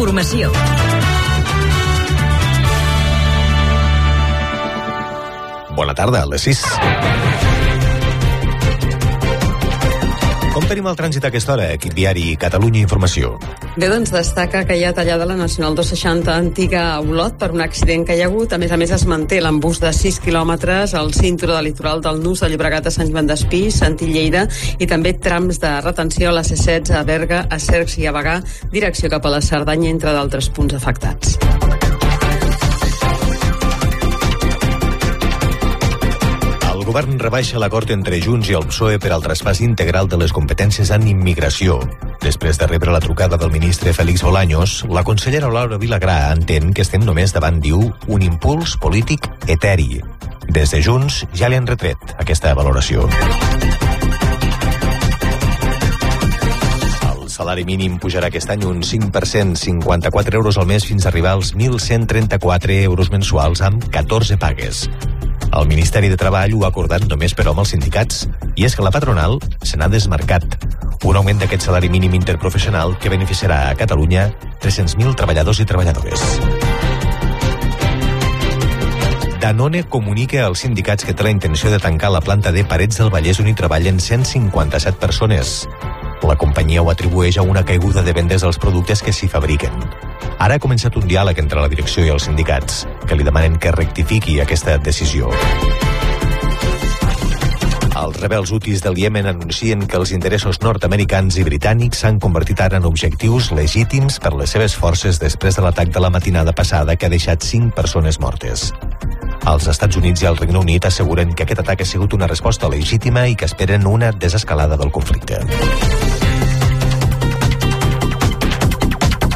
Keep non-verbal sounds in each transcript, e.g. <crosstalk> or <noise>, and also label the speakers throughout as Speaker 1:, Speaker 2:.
Speaker 1: informació.
Speaker 2: Bona tarda, a les 6. Tenim el trànsit a aquesta hora? Equip viari Catalunya Informació.
Speaker 3: Bé, doncs destaca que hi ha tallada la Nacional 260 antiga a Olot per un accident que hi ha hagut. A més a més, es manté l'embús de 6 quilòmetres al cinturó de litoral del Nus de Llobregat a Sant Joan d'Espí, Santí Lleida, i també trams de retenció a la C16 a Berga, a Cercs i a Bagà, direcció cap a la Cerdanya, entre d'altres punts afectats.
Speaker 2: Govern rebaixa l'acord entre Junts i el PSOE per al traspàs integral de les competències en immigració. Després de rebre la trucada del ministre Félix Bolaños, la consellera Laura Vilagrà entén que estem només davant, diu, un impuls polític eteri. Des de Junts ja li han retret aquesta valoració. Salari mínim pujarà aquest any un 5%, 54 euros al mes fins a arribar als 1.134 euros mensuals amb 14 pagues. El Ministeri de Treball ho ha acordat només però amb els sindicats, i és que la patronal se n'ha desmarcat. Un augment d'aquest salari mínim interprofessional que beneficiarà a Catalunya 300.000 treballadors i treballadores. Danone comunica als sindicats que té la intenció de tancar la planta de Parets del Vallès on hi treballen 157 persones. La companyia ho atribueix a una caiguda de vendes dels productes que s'hi fabriquen. Ara ha començat un diàleg entre la direcció i els sindicats, que li demanen que rectifiqui aquesta decisió. Els rebels hutis del Iemen anuncien que els interessos nord-americans i britànics s'han convertit ara en objectius legítims per les seves forces després de l'atac de la matinada passada que ha deixat cinc persones mortes. Els Estats Units i el Regne Unit asseguren que aquest atac ha sigut una resposta legítima i que esperen una desescalada del conflicte.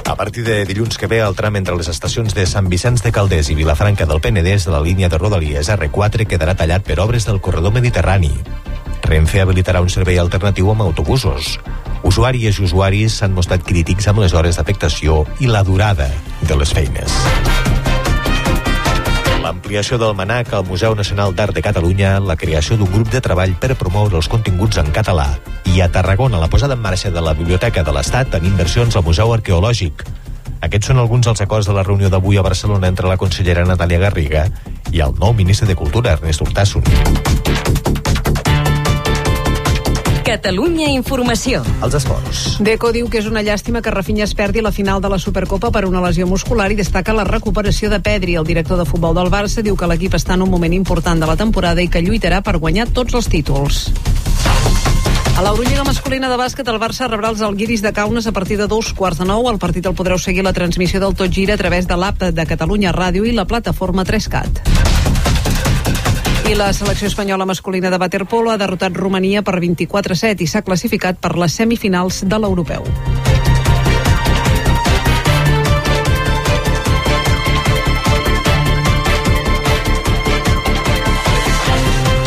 Speaker 2: A partir de dilluns que ve, el tram entre les estacions de Sant Vicenç de Calders i Vilafranca del Penedès de la línia de Rodalies R4 quedarà tallat per obres del corredor mediterrani. Renfe habilitarà un servei alternatiu amb autobusos. Usuàries i usuaris s'han mostrat crítics amb les hores d'afectació i la durada de les feines. L'ampliació del MANAC al Museu Nacional d'Art de Catalunya, la creació d'un grup de treball per promoure els continguts en català i a Tarragona la posada en marxa de la Biblioteca de l'Estat en inversions al Museu Arqueològic. Aquests són alguns dels acords de la reunió d'avui a Barcelona entre la consellera Natàlia Garriga i el nou ministre de Cultura, Ernest Urtasun.
Speaker 1: Catalunya Informació.
Speaker 2: Els esports.
Speaker 3: Deco diu que és una llàstima que Rafinha es perdi la final de la Supercopa per una lesió muscular i destaca la recuperació de Pedri. El director de futbol del Barça diu que l'equip està en un moment important de la temporada i que lluitarà per guanyar tots els títols. A l'Eurolliga masculina de bàsquet, el Barça rebrà els Alguiris de Kaunas a partir de dos quarts de nou. El partit el podreu seguir la transmissió del Tot Gira a través de l'app de Catalunya Ràdio i la plataforma 3CAT. I la selecció espanyola masculina de waterpolo ha derrotat Romania per 24-7 i s'ha classificat per les semifinals de l'europeu.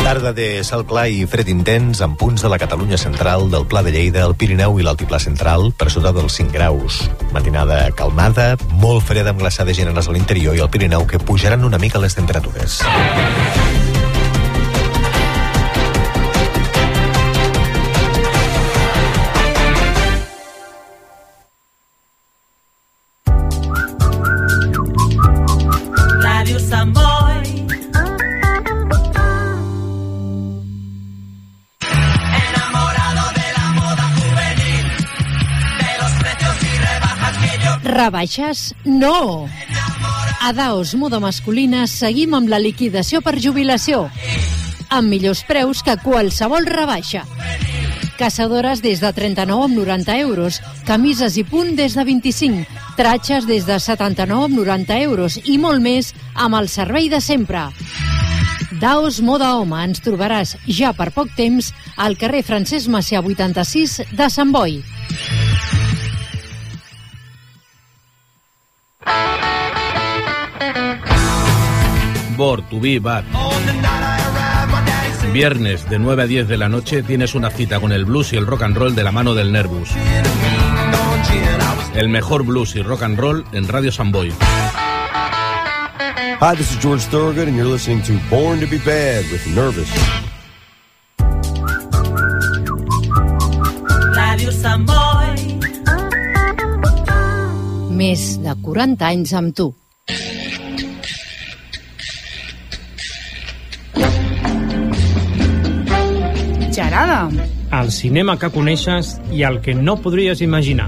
Speaker 2: Tarda de sal clar i fred intens amb punts de la Catalunya central, del Pla de Lleida, el Pirineu i l'Altiplà central per sota dels 5 graus. Matinada calmada, molt freda amb glaçades generals a l'interior i al Pirineu que pujaran una mica les temperatures.
Speaker 4: Rebaixes? No! A Daos Moda Masculina seguim amb la liquidació per jubilació. Amb millors preus que qualsevol rebaixa. Caçadores des de 39 amb 90 euros, camises i punt des de 25, tratges des de 79 amb 90 euros i molt més amb el servei de sempre. Daos Moda Home ens trobaràs ja per poc temps al carrer Francesc Macià 86 de Sant Boi.
Speaker 5: Tubí, Bar. Viernes de 9 a 10 de la noche tienes una cita con el blues y el rock and roll de la mano del Nervus. El mejor blues y rock and roll en Radio Samboy.
Speaker 6: Hi, this is George Thorogood, and you're listening to Born to Be Bad with Nervous.
Speaker 7: Radio Samboy.
Speaker 4: Més de 40 anys amb tu.
Speaker 8: Gerada.
Speaker 9: El cinema que coneixes i el que no podries imaginar.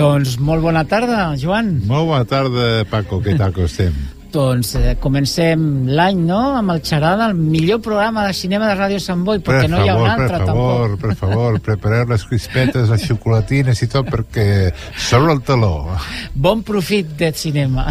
Speaker 8: Doncs molt bona tarda, Joan.
Speaker 10: Molt bona tarda, Paco. Què tal que estem?
Speaker 8: Doncs eh, comencem l'any, no?, amb el Xarada, el millor programa de cinema de Ràdio Sant Boi, perquè
Speaker 10: per
Speaker 8: no hi ha un altre,
Speaker 10: per favor,
Speaker 8: tampoc.
Speaker 10: per favor, prepareu les crispetes, les xocolatines i tot, perquè sobre el taló.
Speaker 8: Bon profit de cinema.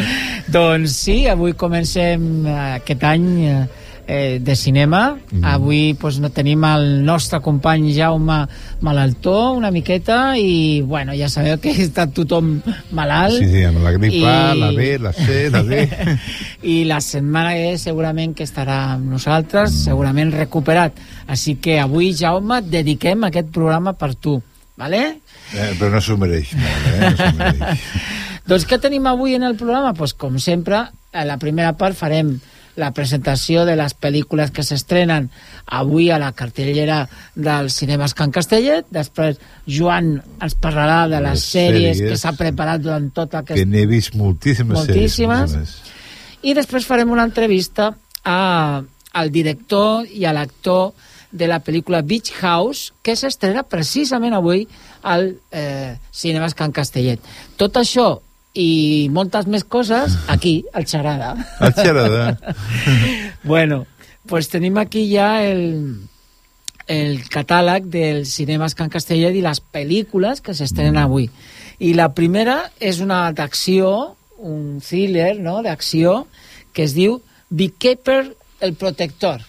Speaker 8: <laughs> doncs sí, avui comencem eh, aquest any eh, eh, de cinema.
Speaker 10: Mhm.
Speaker 8: Avui pues, no tenim el nostre company Jaume malaltó una miqueta i, bueno, ja sabeu que <laughs> està tothom malalt.
Speaker 10: Sí, sí, amb la gripa,
Speaker 8: I-
Speaker 10: la B, la C, la D. <laughs>
Speaker 8: i la setmana que segurament que estarà amb nosaltres, segurament recuperat. Així que avui, Jaume, dediquem aquest programa per tu, vale?
Speaker 10: Eh, però no s'ho mereix eh? No mereix. <laughs>
Speaker 8: Doncs què tenim avui en el programa? Pues, com sempre, a la primera part farem la presentació de les pel·lícules que s'estrenen avui a la cartellera dels cinemes Can Castellet. Després Joan ens parlarà de les,
Speaker 10: Les
Speaker 8: sèries,
Speaker 10: sèries.
Speaker 8: que s'ha preparat durant tot aquest
Speaker 10: Que n'he vist moltíssimes,
Speaker 8: Moltíssimes.
Speaker 10: sèries.
Speaker 8: I després farem una entrevista a, al director i a l'actor de la pel·lícula Beach House, que s'estrena precisament avui al eh, Cinemes Can Castellet. Tot això i moltes més coses aquí, al Xarada. <laughs>
Speaker 10: El Xarada. <laughs>
Speaker 8: bueno, pues tenim aquí ja el, el catàleg dels cinemes Can Castellet i les pel·lícules que s'estrenen avui. I la primera és una d'acció, un thriller no? d'acció, que es diu Beekeeper el protector.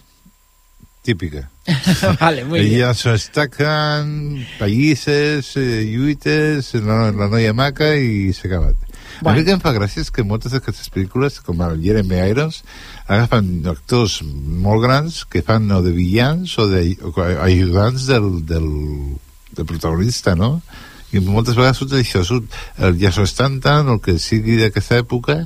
Speaker 10: Típica. <laughs>
Speaker 8: vale, muy bien.
Speaker 10: Ella s'estaquen, pallisses, eh, lluites, la, la noia maca i s'ha acabat. Bueno. A mi que em fa gràcia és que moltes d'aquestes pel·lícules, com el Jeremy Irons, agafen actors molt grans que fan o de villans o de o ajudants del, del, del protagonista, no? I moltes vegades surt això, surt el Jason Stanton, el que sigui d'aquesta època,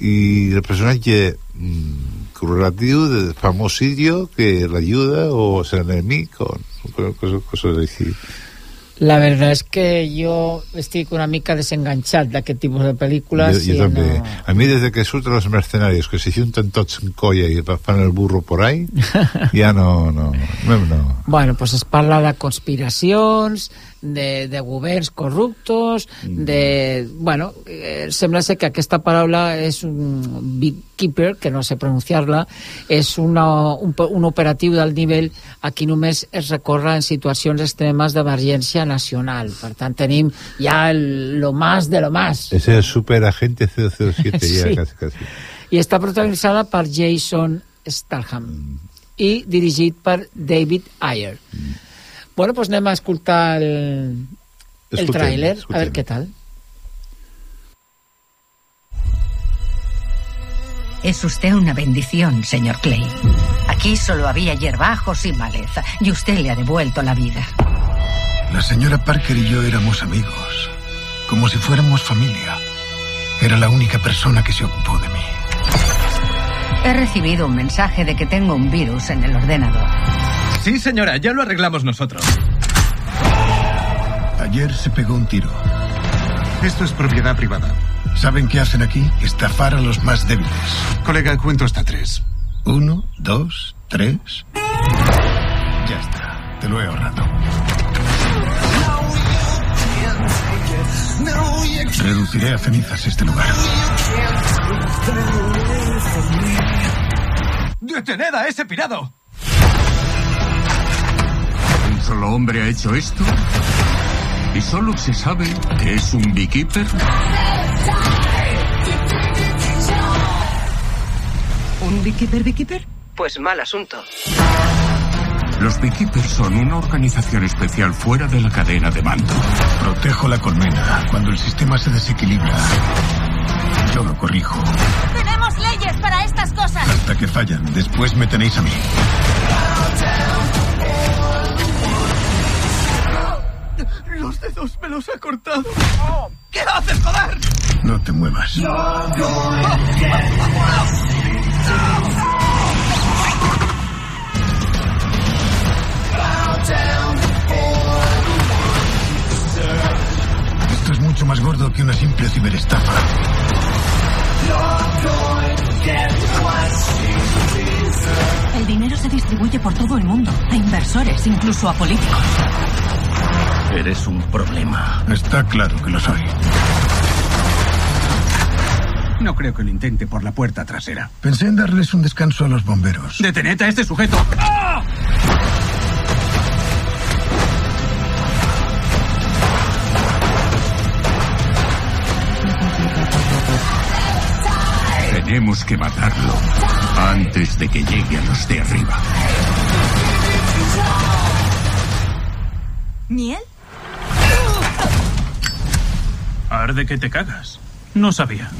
Speaker 10: i el personatge mm, correlatiu de famosillo que l'ajuda o és l'enemic o coses, coses així.
Speaker 8: La verdad es que jo estic una mica desenganxat d'aquest tipus de pel·lícules.
Speaker 10: jo, jo també.
Speaker 8: No...
Speaker 10: A mi, des de que surten els mercenarios, que se junten tots en colla i fan el burro por ahí, <laughs> ja no, no, no, no.
Speaker 8: Bueno, pues es parla de conspiracions, de, de governs corruptos, de... Bueno, eh, sembla ser que aquesta paraula és un beekeeper, que no sé pronunciar-la, és una, un, un operatiu del nivell a qui només es recorre en situacions extremes d'emergència nacional. Per tant, tenim ja el, lo más de lo más.
Speaker 10: Ese es super agente 007 ya,
Speaker 8: Sí.
Speaker 10: casi, casi.
Speaker 8: i està protagonitzada per Jason Statham i dirigit per David Ayer. Bueno, doncs anem a escoltar el, el tràiler, a veure què tal.
Speaker 11: Es usted una bendición, señor Clay. Aquí solo había hierbajos y maleza, y usted le ha devuelto la vida.
Speaker 12: La señora Parker y yo éramos amigos, como si fuéramos familia. Era la única persona que se ocupó de mí.
Speaker 11: He recibido un mensaje de que tengo un virus en el ordenador.
Speaker 13: Sí, señora, ya lo arreglamos nosotros.
Speaker 12: Ayer se pegó un tiro.
Speaker 14: Esto es propiedad privada.
Speaker 12: ¿Saben qué hacen aquí? Estafar a los más débiles.
Speaker 14: Colega, cuento hasta tres.
Speaker 12: Uno, dos, tres. Ya está. Te lo he ahorrado. Reduciré a cenizas este lugar.
Speaker 13: ¡Detened a ese pirado!
Speaker 15: ¿Un solo hombre ha hecho esto? ¿Y solo se sabe que es un beekeeper?
Speaker 16: ¿Un beekeeper beekeeper? Pues mal asunto.
Speaker 15: Los beekeepers son una organización especial fuera de la cadena de mando.
Speaker 12: Protejo la colmena. Cuando el sistema se desequilibra, yo lo corrijo.
Speaker 17: Tenemos leyes para estas cosas.
Speaker 12: Hasta que fallan. Después me tenéis a mí.
Speaker 13: los dedos me los ha cortado. ¿Qué haces, joder?
Speaker 12: No te muevas. Esto es mucho más gordo que una simple ciberestafa.
Speaker 11: El dinero se distribuye por todo el mundo, a inversores, incluso a políticos.
Speaker 12: Eres un problema. Está claro que lo soy.
Speaker 18: No creo que lo intente por la puerta trasera.
Speaker 12: Pensé en darles un descanso a los bomberos.
Speaker 18: ¡Detened a este sujeto!
Speaker 15: Tenemos que matarlo antes de que llegue a los de arriba.
Speaker 17: ¿Miel?
Speaker 18: Arde que te cagas. No sabía.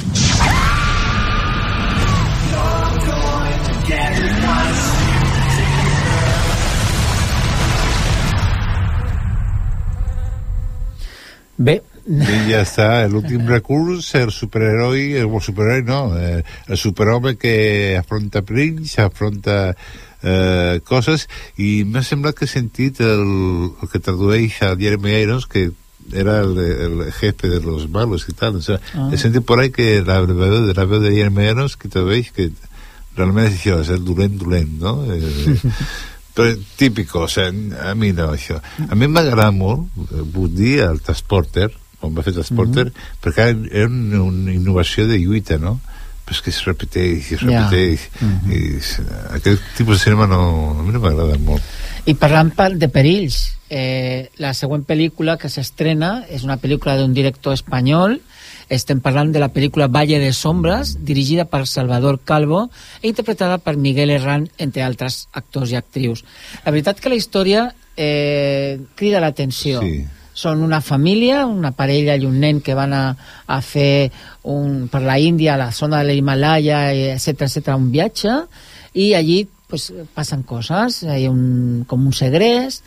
Speaker 10: I ja està, l'últim recurs, el superheroi, el superheroi no, eh, el superhome que afronta perills, afronta eh, coses, i m'ha semblat que he sentit el, el que tradueix a Jeremy Irons, que era el, el jefe de los malos y tal, o sea,
Speaker 8: Ah.
Speaker 10: he sentit por ahí que la de, la veu de Jeremy Irons que tradueix que realment és això, és el dolent dolent, no? Eh, <laughs> però típico, o sigui, a mi no, això. A mi m'agrada molt, eh, vull dir, el Transporter, quan va fer Transporter, perquè era una, una innovació de lluita, no? Però és que es repeteix, es
Speaker 8: Ja.
Speaker 10: repeteix, i s- aquest tipus de cinema no, a mi no m'agrada molt.
Speaker 8: I parlant de perills, eh, la següent pel·lícula que s'estrena és una pel·lícula d'un director espanyol, estem parlant de la pel·lícula Valle de Sombras, dirigida per Salvador Calvo i interpretada per Miguel Herrán, entre altres actors i actrius. La veritat que la història eh, crida l'atenció.
Speaker 10: Sí.
Speaker 8: Són una família, una parella i un nen que van a, a fer un, per la Índia, a la zona de l'Himalaya, etc etc un viatge, i allí pues, passen coses, hi ha un, com un segrest,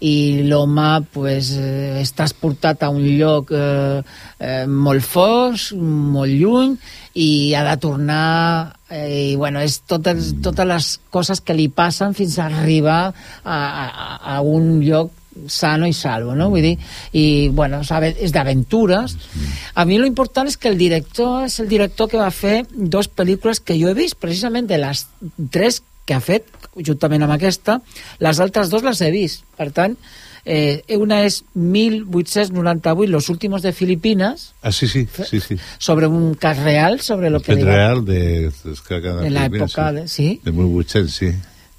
Speaker 8: i l'home pues, eh, és transportat a un lloc eh, eh, molt fos, molt lluny, i ha de tornar eh, i bueno, és totes, totes les coses que li passen fins a arribar a, a, a un lloc sano i salvo, no? Vull dir, i, bueno, és d'aventures. A mi lo important és que el director és el director que va fer dos pel·lícules que jo he vist, precisament de les tres que ha fet, juntament amb aquesta, les altres dos les he vist. Per tant, eh, una és 1898, Los últimos de Filipinas,
Speaker 10: Ah, sí, sí, sí, sí.
Speaker 8: sobre un cas real, sobre lo que...
Speaker 10: Fet
Speaker 8: diga-
Speaker 10: real de, que cada
Speaker 8: De la
Speaker 10: primera,
Speaker 8: època de- sí.
Speaker 10: de 1800, sí.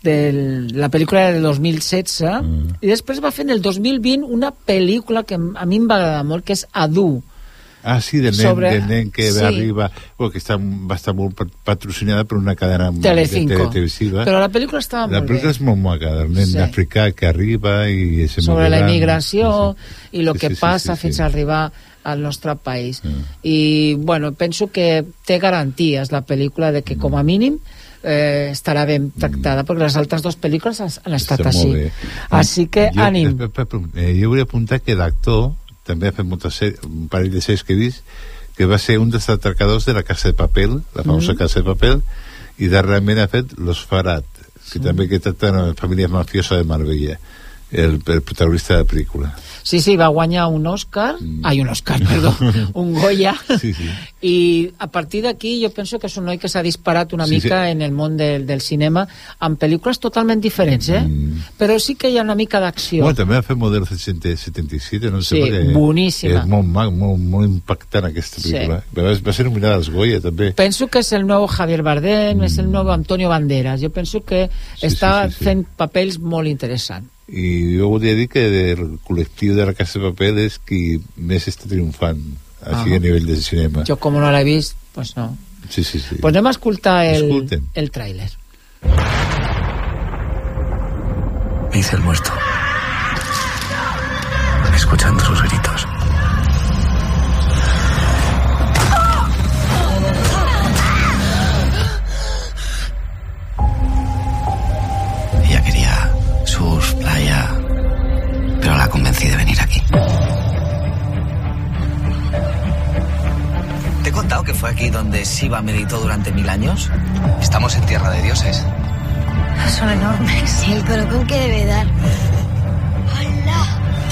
Speaker 8: De la pel·lícula del 2016
Speaker 10: Mm.
Speaker 8: i després va fer en el 2020 una pel·lícula que a mi em va agradar molt que és Adu
Speaker 10: Ah, sí, del nen,
Speaker 8: Sobre-
Speaker 10: del nen que
Speaker 8: sí.
Speaker 10: arriba, bueno, que està, va estar molt pat- patrocinada per una cadena
Speaker 8: Telecinco
Speaker 10: televisiva.
Speaker 8: però la pel·lícula estava
Speaker 10: La
Speaker 8: molt
Speaker 10: pel·lícula
Speaker 8: bé
Speaker 10: és molt maca, del nen
Speaker 8: Sí.
Speaker 10: africà que arriba i és
Speaker 8: sobre la immigració i el
Speaker 10: Sí,
Speaker 8: que
Speaker 10: sí, sí,
Speaker 8: passa
Speaker 10: sí,
Speaker 8: fins
Speaker 10: sí.
Speaker 8: a arribar al nostre país i bueno, penso que té garanties la pel·lícula de que com a mínim eh, estarà ben tractada perquè les altres dues pel·lícules han estat
Speaker 10: Està
Speaker 8: així. així que
Speaker 10: jo,
Speaker 8: ànim.
Speaker 10: eh, eh, eh, jo volia apuntar que l'actor també ha fet moltes sèries, un parell de sèries que he vist que va ser un dels atracadors de la Casa de Papel la famosa
Speaker 8: Mm.
Speaker 10: Casa de Papel i darrerament ha fet Los Farad que també que tracta una família mafiosa de Marbella el, el protagonista de la pel·lícula
Speaker 8: Sí, sí, va guanyar un Òscar, mm. ai, un Òscar, perdó, <laughs> un Goya,
Speaker 10: sí, sí.
Speaker 8: i a partir d'aquí jo penso que és un noi que s'ha disparat una
Speaker 10: Sí,
Speaker 8: mica
Speaker 10: sí.
Speaker 8: en el món del, del cinema amb pel·lícules totalment diferents, eh? Mm. Però sí que hi ha una mica d'acció.
Speaker 10: Bueno, també va fer Model 77, no sé
Speaker 8: Sí,
Speaker 10: perquè
Speaker 8: boníssima.
Speaker 10: És molt, molt, molt impactant aquesta
Speaker 8: Sí.
Speaker 10: pel·lícula. Va, va ser nominada als Goya, també.
Speaker 8: Penso que és el nou Javier Bardem, mm. és el nou Antonio Banderas. Jo penso que
Speaker 10: Sí,
Speaker 8: està
Speaker 10: sí, sí, sí.
Speaker 8: fent papels molt interessants.
Speaker 10: I jo volia dir que del col·lectiu de la Casa de Papel és qui més està triomfant així
Speaker 8: Ah.
Speaker 10: a nivell de cinema.
Speaker 8: Jo, com no l'he vist, pues no.
Speaker 10: Sí, sí, sí.
Speaker 8: Pues anem a escoltar el,
Speaker 10: Escoltem.
Speaker 8: el tràiler.
Speaker 19: Me hice el muerto. Escuchando sus gritos. Shiva meditó durante mil años? Estamos en tierra de dioses.
Speaker 20: Son enormes. ¿Y el colocón que debe dar?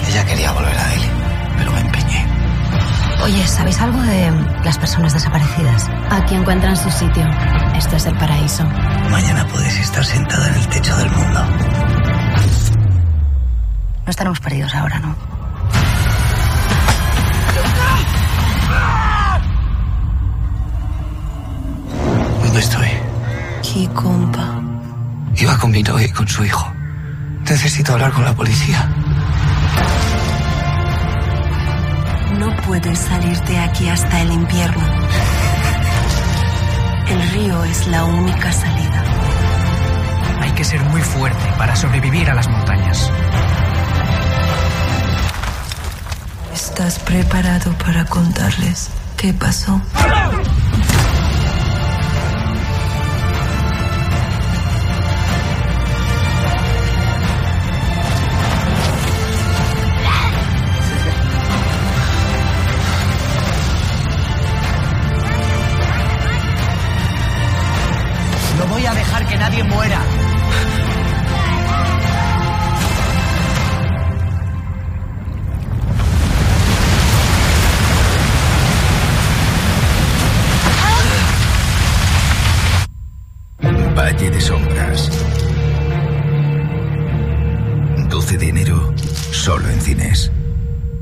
Speaker 19: Ella quería volver a Delhi, pero me empeñé.
Speaker 20: Oye, ¿sabéis algo de las personas desaparecidas? Aquí encuentran su sitio. Esto es el paraíso.
Speaker 19: Mañana podéis estar sentada en el techo del mundo.
Speaker 20: No estaremos perdidos ahora, ¿no?
Speaker 19: ¿Dónde estoy?
Speaker 20: Compa.
Speaker 19: Iba con mi novia y con su hijo. Necesito hablar con la policía.
Speaker 20: No puedes salir de aquí hasta el invierno. El río es la única salida.
Speaker 21: Hay que ser muy fuerte para sobrevivir a las montañas.
Speaker 20: ¿Estás preparado para contarles qué pasó?
Speaker 21: No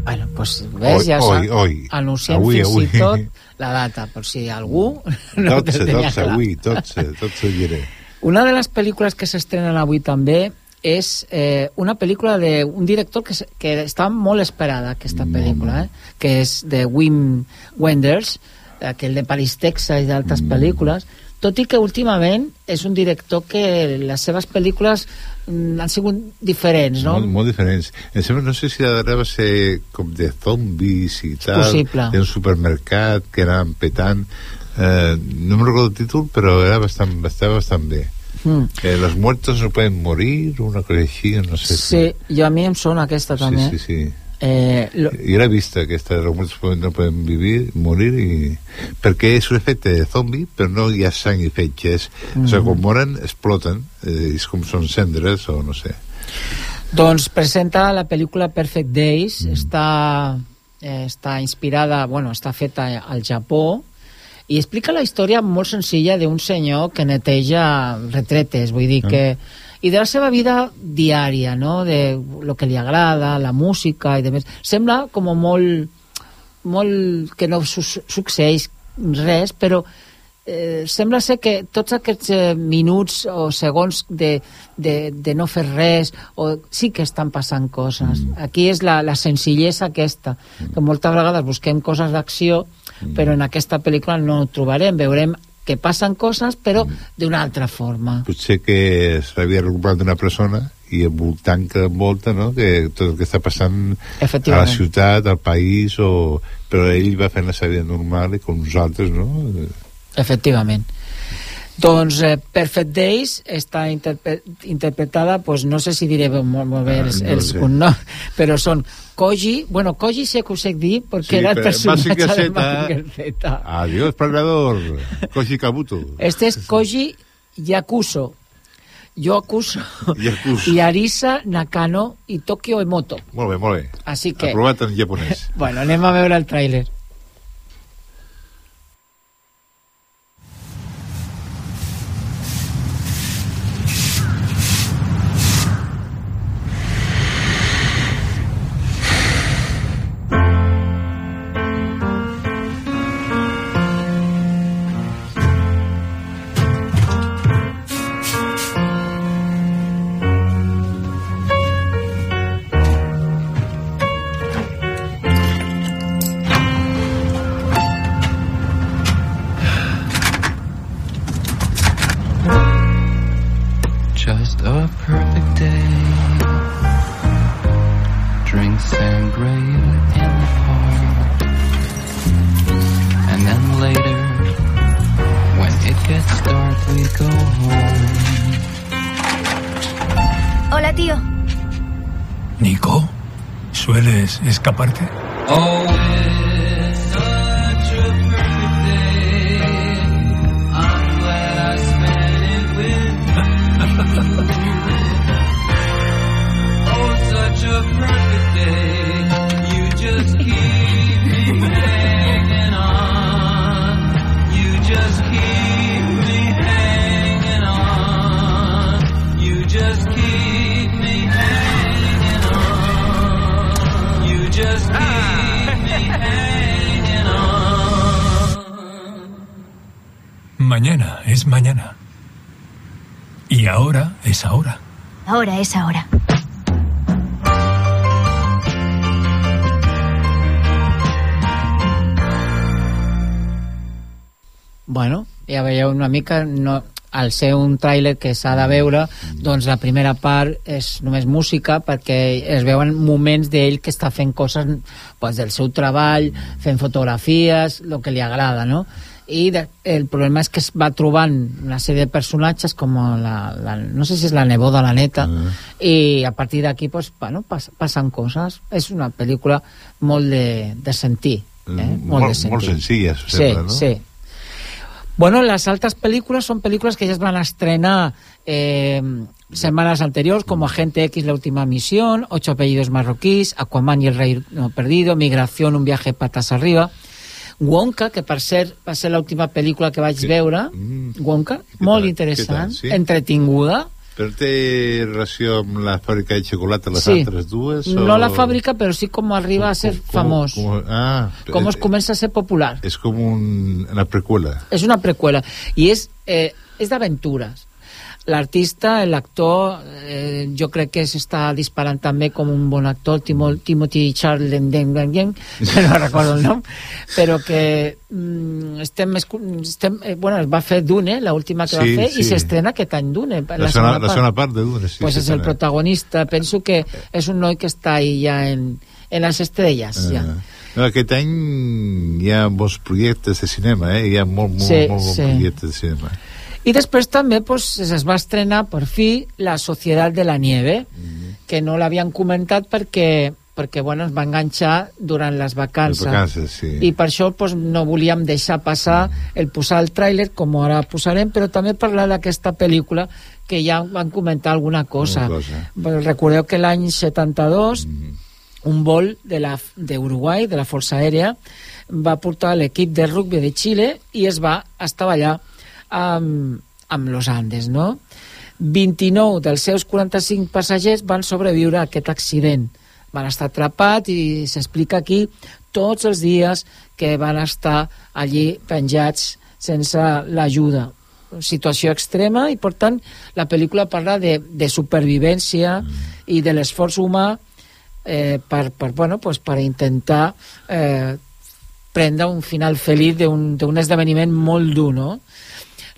Speaker 8: Bueno, pues ves,
Speaker 10: Hoy-
Speaker 8: ja s'ha anunciat
Speaker 10: Avui,
Speaker 8: fins
Speaker 10: avui.
Speaker 8: i tot la data, per si algú <laughs> no
Speaker 10: 12,
Speaker 8: ho tenia
Speaker 10: 12,
Speaker 8: clar.
Speaker 10: avui, 12, 12 diré.
Speaker 8: Una de les pel·lícules que s'estrenen avui també és eh, una pel·lícula d'un director que, que està molt esperada, aquesta pel·lícula, eh? que és de Wim Wenders, aquell de Paris, Texas i d'altres pel·lícules, tot i que últimament és un director que les seves pel·lícules mm, han sigut diferents, no?
Speaker 10: Molt, molt diferents. Em sembla, no sé si la darrera va ser com de zombis i tal,
Speaker 8: possible.
Speaker 10: d'un supermercat que anaven petant. Eh, no me recordo el títol, però era bastant, bastant, bastant bé.
Speaker 8: Mm.
Speaker 10: Eh, los muertos no pueden morir, una cosa així, no sé.
Speaker 8: Sí, jo a mi em sona aquesta també.
Speaker 10: Sí, sí, sí.
Speaker 8: Eh, lo,
Speaker 10: Jo l'he vista, aquesta, pueden- no pueden vivir, morir, i... perquè és un efecte de zombi, però no hi ha sang i fetges. Mm. O sigui, quan moren, exploten, eh, és com són cendres, o no sé.
Speaker 8: Doncs presenta la pel·lícula Perfect Days, mm. està, eh, està inspirada, bueno, està feta al Japó, i explica la història molt senzilla d'un senyor que neteja retretes, vull dir
Speaker 10: Ah.
Speaker 8: que i de la seva vida diària, no? de lo que li agrada, la música i demés. Sembla com molt, molt que no su succeeix res, però eh, sembla ser que tots aquests eh, minuts o segons de, de, de no fer res o, sí que estan passant coses. Mm. Aquí és la, la senzillesa aquesta, que moltes vegades busquem coses d'acció, mm. però en aquesta pel·lícula no ho trobarem. Veurem que passen coses, però d'una altra forma.
Speaker 10: potser que s'havia recuperat d'una persona i el voltant que envolta, no? que tot el que està passant a la ciutat, al país, o... però ell va fent la seva vida normal i com nosaltres, no?
Speaker 8: Efectivament. Doncs eh, Perfect Days està interpre interpretada, pues, no sé si diré molt, molt bé els,
Speaker 10: Ah, no
Speaker 8: els
Speaker 10: sé.
Speaker 8: cognoms, però són Koji, bueno, Koji sé que ho sé dir perquè
Speaker 10: Sí,
Speaker 8: era el personatge de. Mazinger Z.
Speaker 10: Adiós, perdedor. Koji Kabuto.
Speaker 8: Este és Koji Yakuso. Yakuso.
Speaker 10: Yakuso.
Speaker 8: I Arisa Nakano i Tokyo Emoto.
Speaker 10: Molt bé, molt bé.
Speaker 8: Així que...
Speaker 10: Aprovat en japonès. <laughs>
Speaker 8: Bueno, anem a veure el tràiler.
Speaker 22: aparte.
Speaker 23: Mañana es mañana. Y ahora es ahora.
Speaker 20: Ahora es ahora.
Speaker 8: Bueno, ja veieu una mica... No, al ser un tràiler que s'ha de veure, doncs la primera part és només música perquè es veuen moments d'ell que està fent coses pues, del seu treball, fent fotografies, el que li agrada, no? I de, el problema és que es va trobant una sèrie de personatges com la, la no sé si és la neboda la neta
Speaker 10: Ah.
Speaker 8: i a partir d'aquí pues, bueno, pas, passen coses és una pel·lícula molt de, de sentir eh?
Speaker 10: Mm,
Speaker 8: molt,
Speaker 10: molt-
Speaker 8: de sentir.
Speaker 10: molt senzilla,
Speaker 8: sí,
Speaker 10: sembla, no?
Speaker 8: sí. Bueno, las altas películas son películas que se van a estrenar eh, semanas anteriores, como Agente X, La Última Misión, Ocho Apellidos Marroquíes, Aquaman y el Rey no Perdido, Migración, Un Viaje Patas Arriba, Wonka, que per cert va ser l'última pel·lícula que vaig veure, Wonka, molt interessant,
Speaker 10: Mm. Què tal, sí?
Speaker 8: entretinguda,
Speaker 10: Però té relació amb la fàbrica de xocolata, les
Speaker 8: Sí.
Speaker 10: altres dues?
Speaker 8: no la fàbrica, però sí com arriba a ser famós,
Speaker 10: Com, ah,
Speaker 8: com es comença a ser popular.
Speaker 10: és com un, una preqüela.
Speaker 8: És una precuela i és, eh, és d'aventures. L'artista, l'actor, eh, jo crec que s'està disparant també com un bon actor, Timo, Timothy Charles <laughs> no recordo el nom, però que mm, estem, estem eh, bueno, es va fer Dune, l'última que
Speaker 10: Sí,
Speaker 8: va fer,
Speaker 10: sí.
Speaker 8: i s'estrena aquest any Dune.
Speaker 10: La, segona, la segona part de Dune, sí.
Speaker 8: pues és el protagonista. Penso que és un noi que està ahí ja en, en les estrelles. Ja.
Speaker 10: Ah. No, aquest any hi ha molts projectes de cinema, eh? Hi ha molt, molt,
Speaker 8: Sí,
Speaker 10: molt bons
Speaker 8: sí.
Speaker 10: projectes de cinema.
Speaker 8: I després també pues, es va estrenar per fi La Societat de la Nieve, que no l'havien comentat perquè, perquè bueno, es va enganxar durant les vacances.
Speaker 10: Les vacances, sí.
Speaker 8: I per això pues, no volíem deixar passar el posar el tràiler, com ara posarem, però també parlar d'aquesta pel·lícula que ja van comentar alguna cosa.
Speaker 10: Alguna cosa.
Speaker 8: Recordeu que l'any 72 un vol de la- d'Uruguai, de, de la Força Aèria, va portar l'equip de rugby de Xile i es va estar allà amb, amb los Andes, no? 29 dels seus 45 passatgers van sobreviure a aquest accident. Van estar atrapats i s'explica aquí tots els dies que van estar allí penjats sense l'ajuda. Situació extrema i, per tant, la pel·lícula parla de, de supervivència i de l'esforç humà eh, per, per, bueno, pues per intentar eh, prendre un final feliç d'un esdeveniment molt dur, no?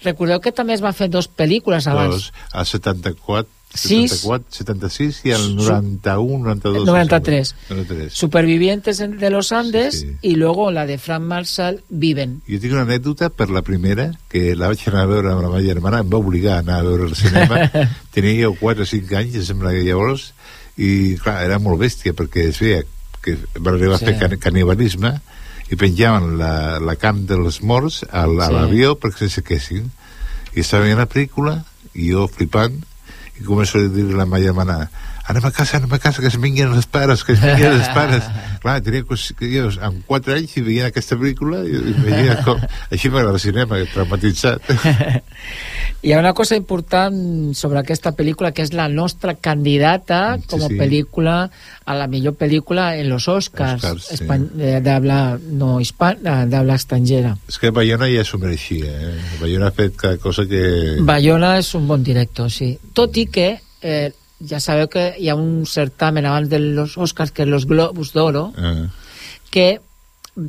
Speaker 8: Recordeu que també es van fer dos pel·lícules abans.
Speaker 10: Dos, el 74,
Speaker 8: Sis.
Speaker 10: 74, 76 i el
Speaker 8: Su-
Speaker 10: 91, 92.
Speaker 8: 93.
Speaker 10: 93.
Speaker 8: Supervivientes en- de los Andes y luego la de Frank Marshall, Viven.
Speaker 10: Jo tinc una anècdota per la primera, que la vaig anar a veure amb la meva germana, em va obligar a anar a veure el cinema. <laughs> Tenia jo 4 o 5 anys, em sembla que llavors, i clar, era molt bèstia, perquè es veia que van arribar
Speaker 8: Sí.
Speaker 10: a fer can canibalisme i penjaven la, la carn dels morts a, l- a
Speaker 8: Sí.
Speaker 10: l'avió perquè se sequessin. I estava veient la pel·lícula, i jo flipant, i començo a dir a la meva germana anem a casa, anem a casa, que es vinguin els pares, que es vinguin els pares. <laughs> Clar, tenia jo amb 4 anys i veient aquesta pel·lícula i, i veia com... Així m'agrada el cinema, traumatitzat. <laughs>
Speaker 8: Hi ha una cosa important sobre aquesta pel·lícula que és la nostra candidata com a
Speaker 10: sí.
Speaker 8: pel·lícula a la millor pel·lícula en los Oscars,
Speaker 10: Oscars, sí.
Speaker 8: espan- eh, d'habla no hispana, d'habla estrangera.
Speaker 10: És que Bayona ja s'ho mereixia, eh? Bayona ha fet cada cosa que...
Speaker 8: Bayona és un bon director, sí. Tot i que eh, ja sabeu que hi ha un certamen abans de los Oscars que és los Globus d'Oro
Speaker 10: Eh,
Speaker 8: que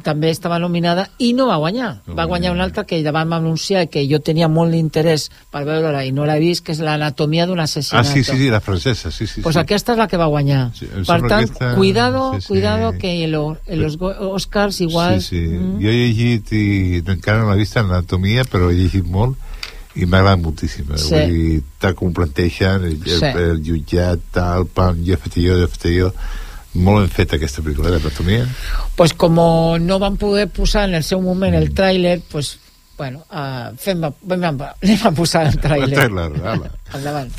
Speaker 8: també estava nominada i no va guanyar. Va guanyar una altra que ja vam anunciar que jo tenia molt d'interès per veure-la i no l'he vist, que és l'anatomia d'un
Speaker 10: ah,
Speaker 8: assassinato.
Speaker 10: sí, sí, sí, la francesa, sí, sí.
Speaker 8: pues
Speaker 10: sí.
Speaker 8: aquesta és la que va guanyar.
Speaker 10: Sí,
Speaker 8: per tant,
Speaker 10: que esta-
Speaker 8: cuidado,
Speaker 10: sí, sí.
Speaker 8: cuidado que en, lo- en los Oscars igual...
Speaker 10: Sí, sí. Jo he llegit, i encara no l'he vist anatomia, però he llegit molt i m'ha agradat moltíssim. eh?
Speaker 8: Sí.
Speaker 10: Vull dir, tal com planteixen, el,
Speaker 8: Sí.
Speaker 10: el jutjat, tal, pam, jo fet jo, jo fet jo. Molt ben feta aquesta pel·lícula d'anatomia.
Speaker 8: pues como no van poder posar en el seu moment el tràiler, pues, bueno, uh, fem, a, anem a posar el tràiler.
Speaker 10: El tràiler.
Speaker 8: Endavant.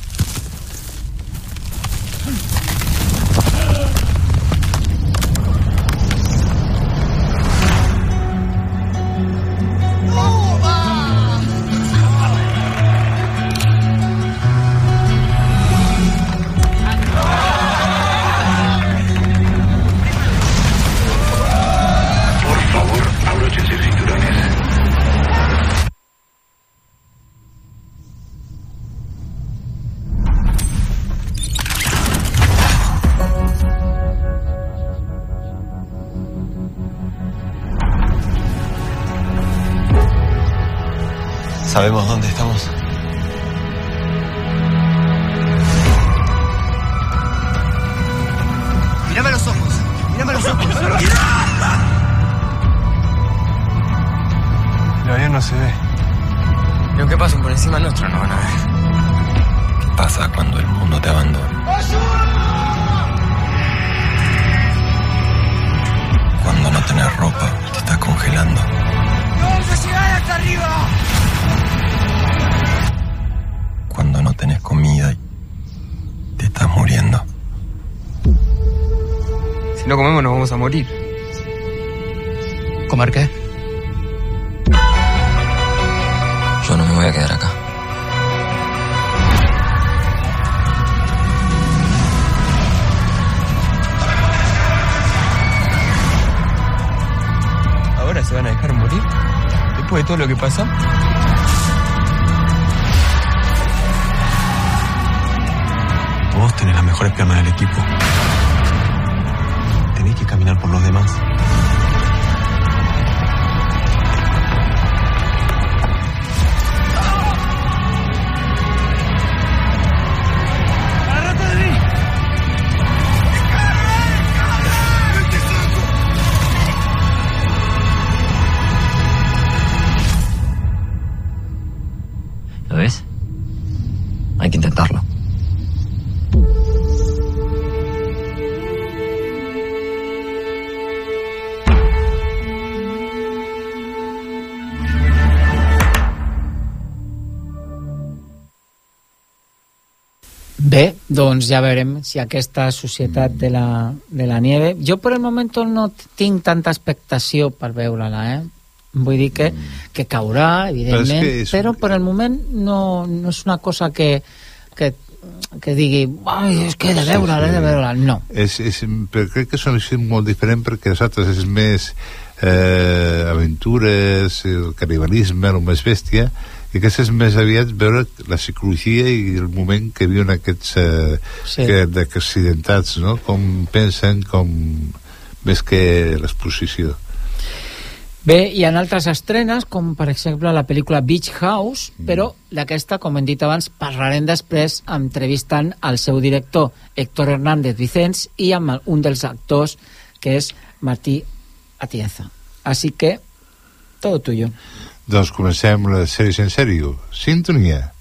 Speaker 24: Comemos, nos vamos a morir.
Speaker 21: ¿Comer qué?
Speaker 19: Yo no me voy a quedar acá.
Speaker 24: ¿Ahora se van a dejar morir? Después de todo lo que pasó.
Speaker 6: Vos tenés las mejores piernas del equipo. Tenés que caminar por los demás.
Speaker 8: Doncs ja veurem si aquesta societat de la, de la nieve... Jo per el moment no tinc tanta expectació per veure-la, eh? Vull dir que, que caurà, evidentment,
Speaker 10: Però és
Speaker 8: però, per el moment no, no és una cosa que, que, que digui Ai, és que he de veure-la, he de veure-la. No.
Speaker 10: És, és, però crec que són molt diferent perquè les altres és més eh, aventures, el canibalisme, el més bèstia, i aquest és més aviat veure la psicologia i el moment que viuen aquests eh,
Speaker 8: Sí.
Speaker 10: que, accidentats, no? com pensen, com més que l'exposició.
Speaker 8: Bé, hi ha altres estrenes, com per exemple la pel·lícula Beach House, però d'aquesta, com hem dit abans, parlarem després entrevistant al seu director, Héctor Hernández Vicens, i amb el- un dels actors, que és Martí a Tieza. Así que, todo tuyo.
Speaker 10: Doncs comencem les sèries en sèrio. Sintonia. Sintonia.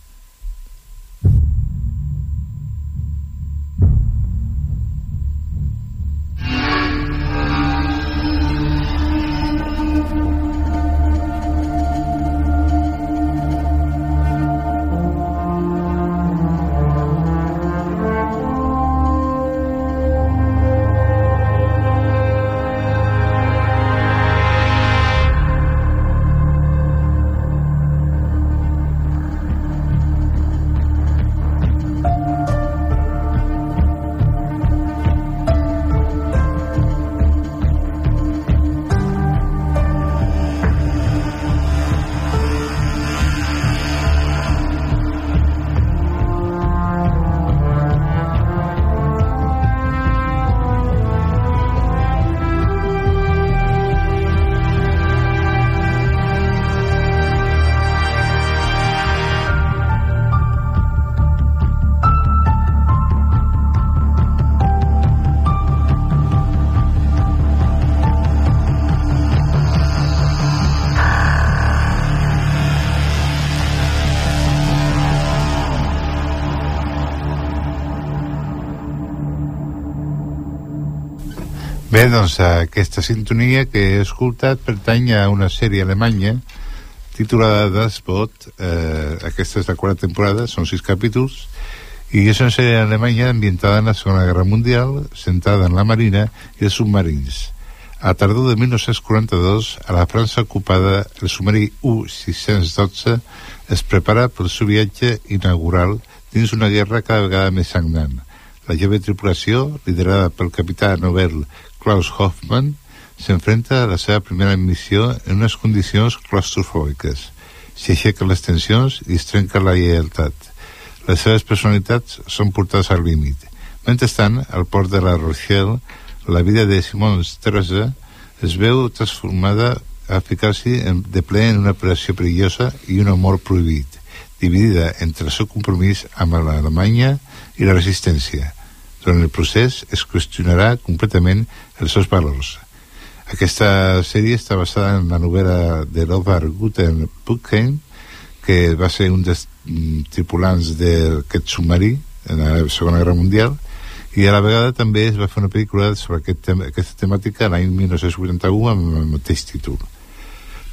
Speaker 10: Bé, doncs aquesta sintonia que he escoltat pertany a una sèrie alemanya titulada Despot eh, aquesta és la quarta temporada, són sis capítols i és una sèrie alemanya ambientada en la Segona Guerra Mundial centrada en la marina i els submarins. A tardor de 1942 a la França ocupada el submarí U-612 es prepara pel seu viatge inaugural dins una guerra cada vegada més sagnant. La jove tripulació, liderada pel capità Nobel Klaus Hoffmann, s'enfrenta a la seva primera missió en unes condicions claustrofòbiques. S'hi aixequen les tensions i es trenca la lleialtat. Les seves personalitats són portades al límit. Mentrestant, al port de la Rochelle, la vida de Simons Teresa es veu transformada a ficar-s'hi de ple en una operació perillosa i un amor prohibit, dividida entre el seu compromís amb l'Alemanya i la resistència. Durant el procés es qüestionarà completament els seus valors. Aquesta sèrie està basada en la novel·la de Lothar Guten Buchheim, que va ser un dels mm, tripulants d'aquest submarí en la Segona Guerra Mundial, i a la vegada també es va fer una pel·lícula sobre aquest tema, aquesta temàtica l'any 1981 amb el mateix títol.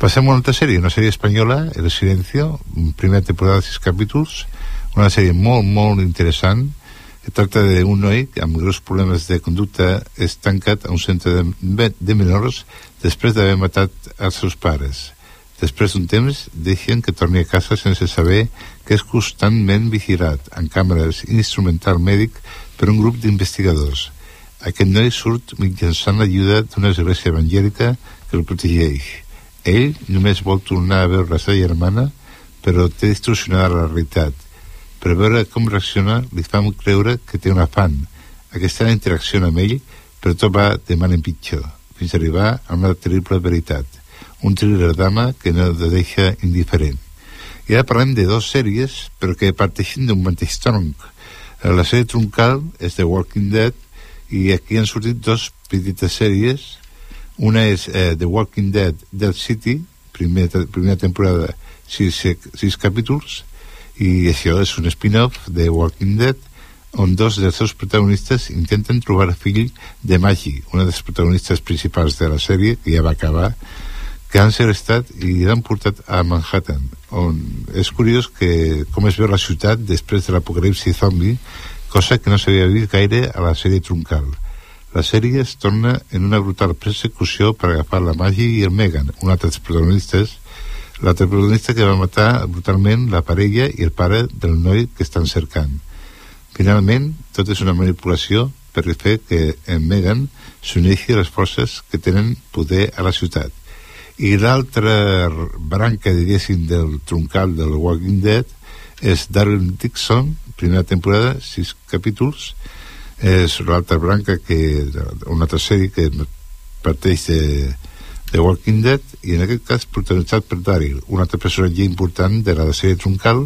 Speaker 10: Passem a una altra sèrie, una sèrie espanyola, El Silencio, primera temporada de sis capítols, una sèrie molt, molt interessant. Es tracta d'un noi amb greus problemes de conducta és tancat a un centre de, de menors després d'haver matat els seus pares. Després d'un temps, deixen que torni a casa sense saber que és constantment vigilat amb càmeres i instrumental mèdic per un grup d'investigadors. Aquest noi surt mitjançant l'ajuda d'una església evangèlica que el protegeix. Ell només vol tornar a veure la seva germana, però té distorsionada la realitat. Per veure com reacciona, li fa creure que té un afant. Aquesta interacció amb ell, però tot va de mal en pitjor, fins a arribar a una terrible veritat. Un thriller dama que no el deixa indiferent. I ara parlem de dues sèries, però que parteixen d'un mateix tronc. Eh, La sèrie troncal és The Walking Dead i aquí han sortit dos petites sèries. Una és eh, The Walking Dead Dead City, primer, primera temporada, sis, sis capítols, i això és un spin-off de Walking Dead on dos dels seus protagonistes intenten trobar fill de Maggie, una dels protagonistes principals de la sèrie, que ja va acabar, que han segrestat i l'han portat a Manhattan, on és curiós que com es veu la ciutat després de l'apocalipsi zombi, cosa que no s'havia vist gaire a la sèrie troncal. La sèrie es torna en una brutal persecució per agafar la Maggie i el Megan, un altre dels protagonistes, l'altre protagonista que va matar brutalment la parella i el pare del noi que estan cercant. Finalment, tot és una manipulació per fer que en Megan s'uneixi a les forces que tenen poder a la ciutat. I l'altra branca, diguéssim, del troncal del Walking Dead és Darren Dixon, primera temporada, sis capítols, és l'altra branca que una altra sèrie que parteix de, de Walking Dead i en aquest cas protagonitzat per Daryl un altre personatge important de la sèrie troncal.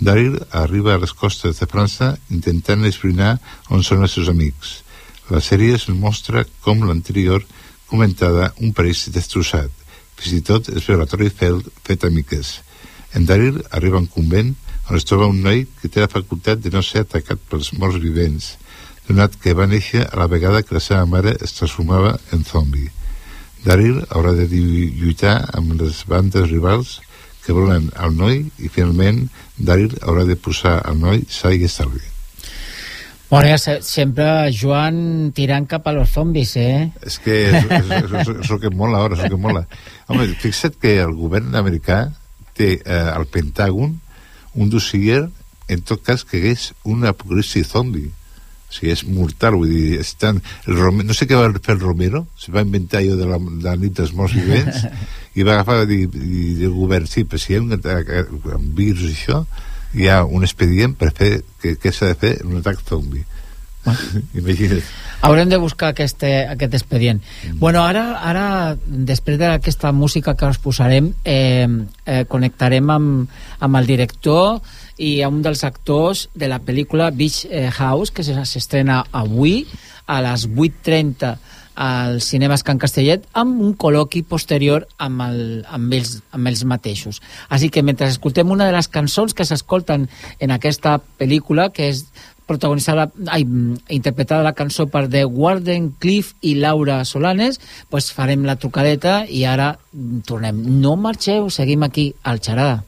Speaker 10: Daryl arriba a les costes de França intentant esbrinar on són els seus amics. La sèrie es mostra com l'anterior comentada un París destrossat. Fins i tot es veu la Torre Eiffel fet amiques en Daryl arriba a un convent on es troba un noi que té la facultat de no ser atacat pels morts vivents donat que va néixer a la vegada que la seva mare es transformava en zombi. Daryl haurà de lluitar amb les bandes rivals que volen al noi i finalment Daryl haurà de posar al noi sa i estalvi.
Speaker 8: Bueno, ja se- sempre Joan tirant cap a los zombis, eh?
Speaker 10: És que és, és, és, és, és el que mola ara, és el que mola. Home, fixa't que el govern americà té eh, al Pentàgon un dossier en tot cas que és un apocalipsi zombi o sigui, és mortal, vull dir, estan, el Romero, no sé què va fer el Romero, se va inventar allò de la, de la nit dels morts vivents, <laughs> i va agafar i, i el govern, sí, però si hi ha un, atac, un virus i això, hi ha un expedient per fer, que, què s'ha de fer? Un atac zombi. <laughs> Imagina't.
Speaker 8: Haurem de buscar aquest, aquest expedient. Mm. Bueno, ara, ara després d'aquesta música que us posarem, eh, eh, connectarem amb, amb el director i a un dels actors de la pel·lícula Beach eh, House, que se- s'estrena avui a les 8.30 als cinemes Can Castellet amb un col·loqui posterior amb, el, amb, ells, amb ells mateixos. Així que mentre escoltem una de les cançons que s'escolten en aquesta pel·lícula, que és protagonitzada, ai, interpretada la cançó per The Warden Cliff i Laura Solanes, pues farem la trucadeta i ara tornem. No marxeu, seguim aquí al Xarada.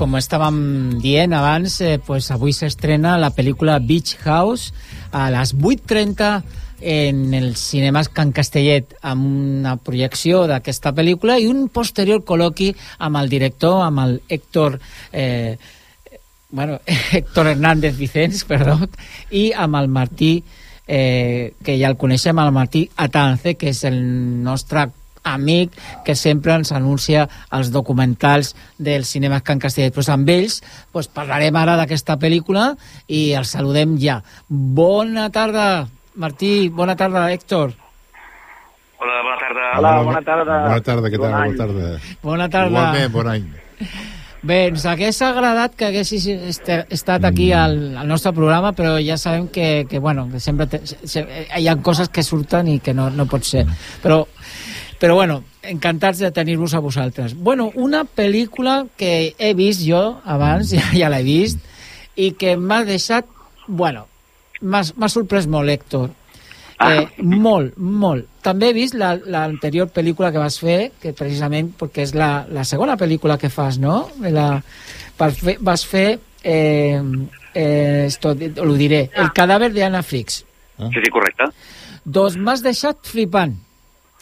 Speaker 8: Com estàvem dient abans, eh, pues avui s'estrena la pel·lícula Beach House a les 8.30 en els cinemes Can Castellet amb una projecció d'aquesta pel·lícula i un posterior col·loqui amb el director, amb el Héctor eh, bueno, <laughs> Héctor Hernández Vicens, perdó, i amb el Martí eh, que ja el coneixem, el Martí Atance, que és el nostre amic que sempre ens anuncia els documentals del cinema Can Castellet. Pues amb ells pues, parlarem ara d'aquesta pel·lícula i els saludem ja. Bona tarda, Martí. Bona tarda, Héctor.
Speaker 25: Hola, bona tarda.
Speaker 10: Hola, bona tarda. Bona tarda, què tal?
Speaker 25: Bon.
Speaker 10: Bona tarda.
Speaker 8: Bona tarda.
Speaker 10: Igualment, bon any.
Speaker 8: Bé, ens hagués agradat que haguessis este- estat aquí al, al nostre programa, però ja sabem que, que bueno, que sempre te, se, hi ha coses que surten i que no, no pot ser. Però, però bueno, encantats de tenir-vos a vosaltres. Bueno, una pel·lícula que he vist jo abans, <laughs> ja, ja l'he vist, i que m'ha deixat, bueno, m'ha sorprès molt, Héctor. Eh, molt, molt. També he vist la- l'anterior pel·lícula que vas fer, que precisament, perquè és la, la segona pel·lícula que fas, no? La, vas fer, vas fer eh, eh, esto, ho diré, El cadàver de Anna Frix.
Speaker 25: Sí, sí, correcte.
Speaker 8: Doncs m'has deixat flipant.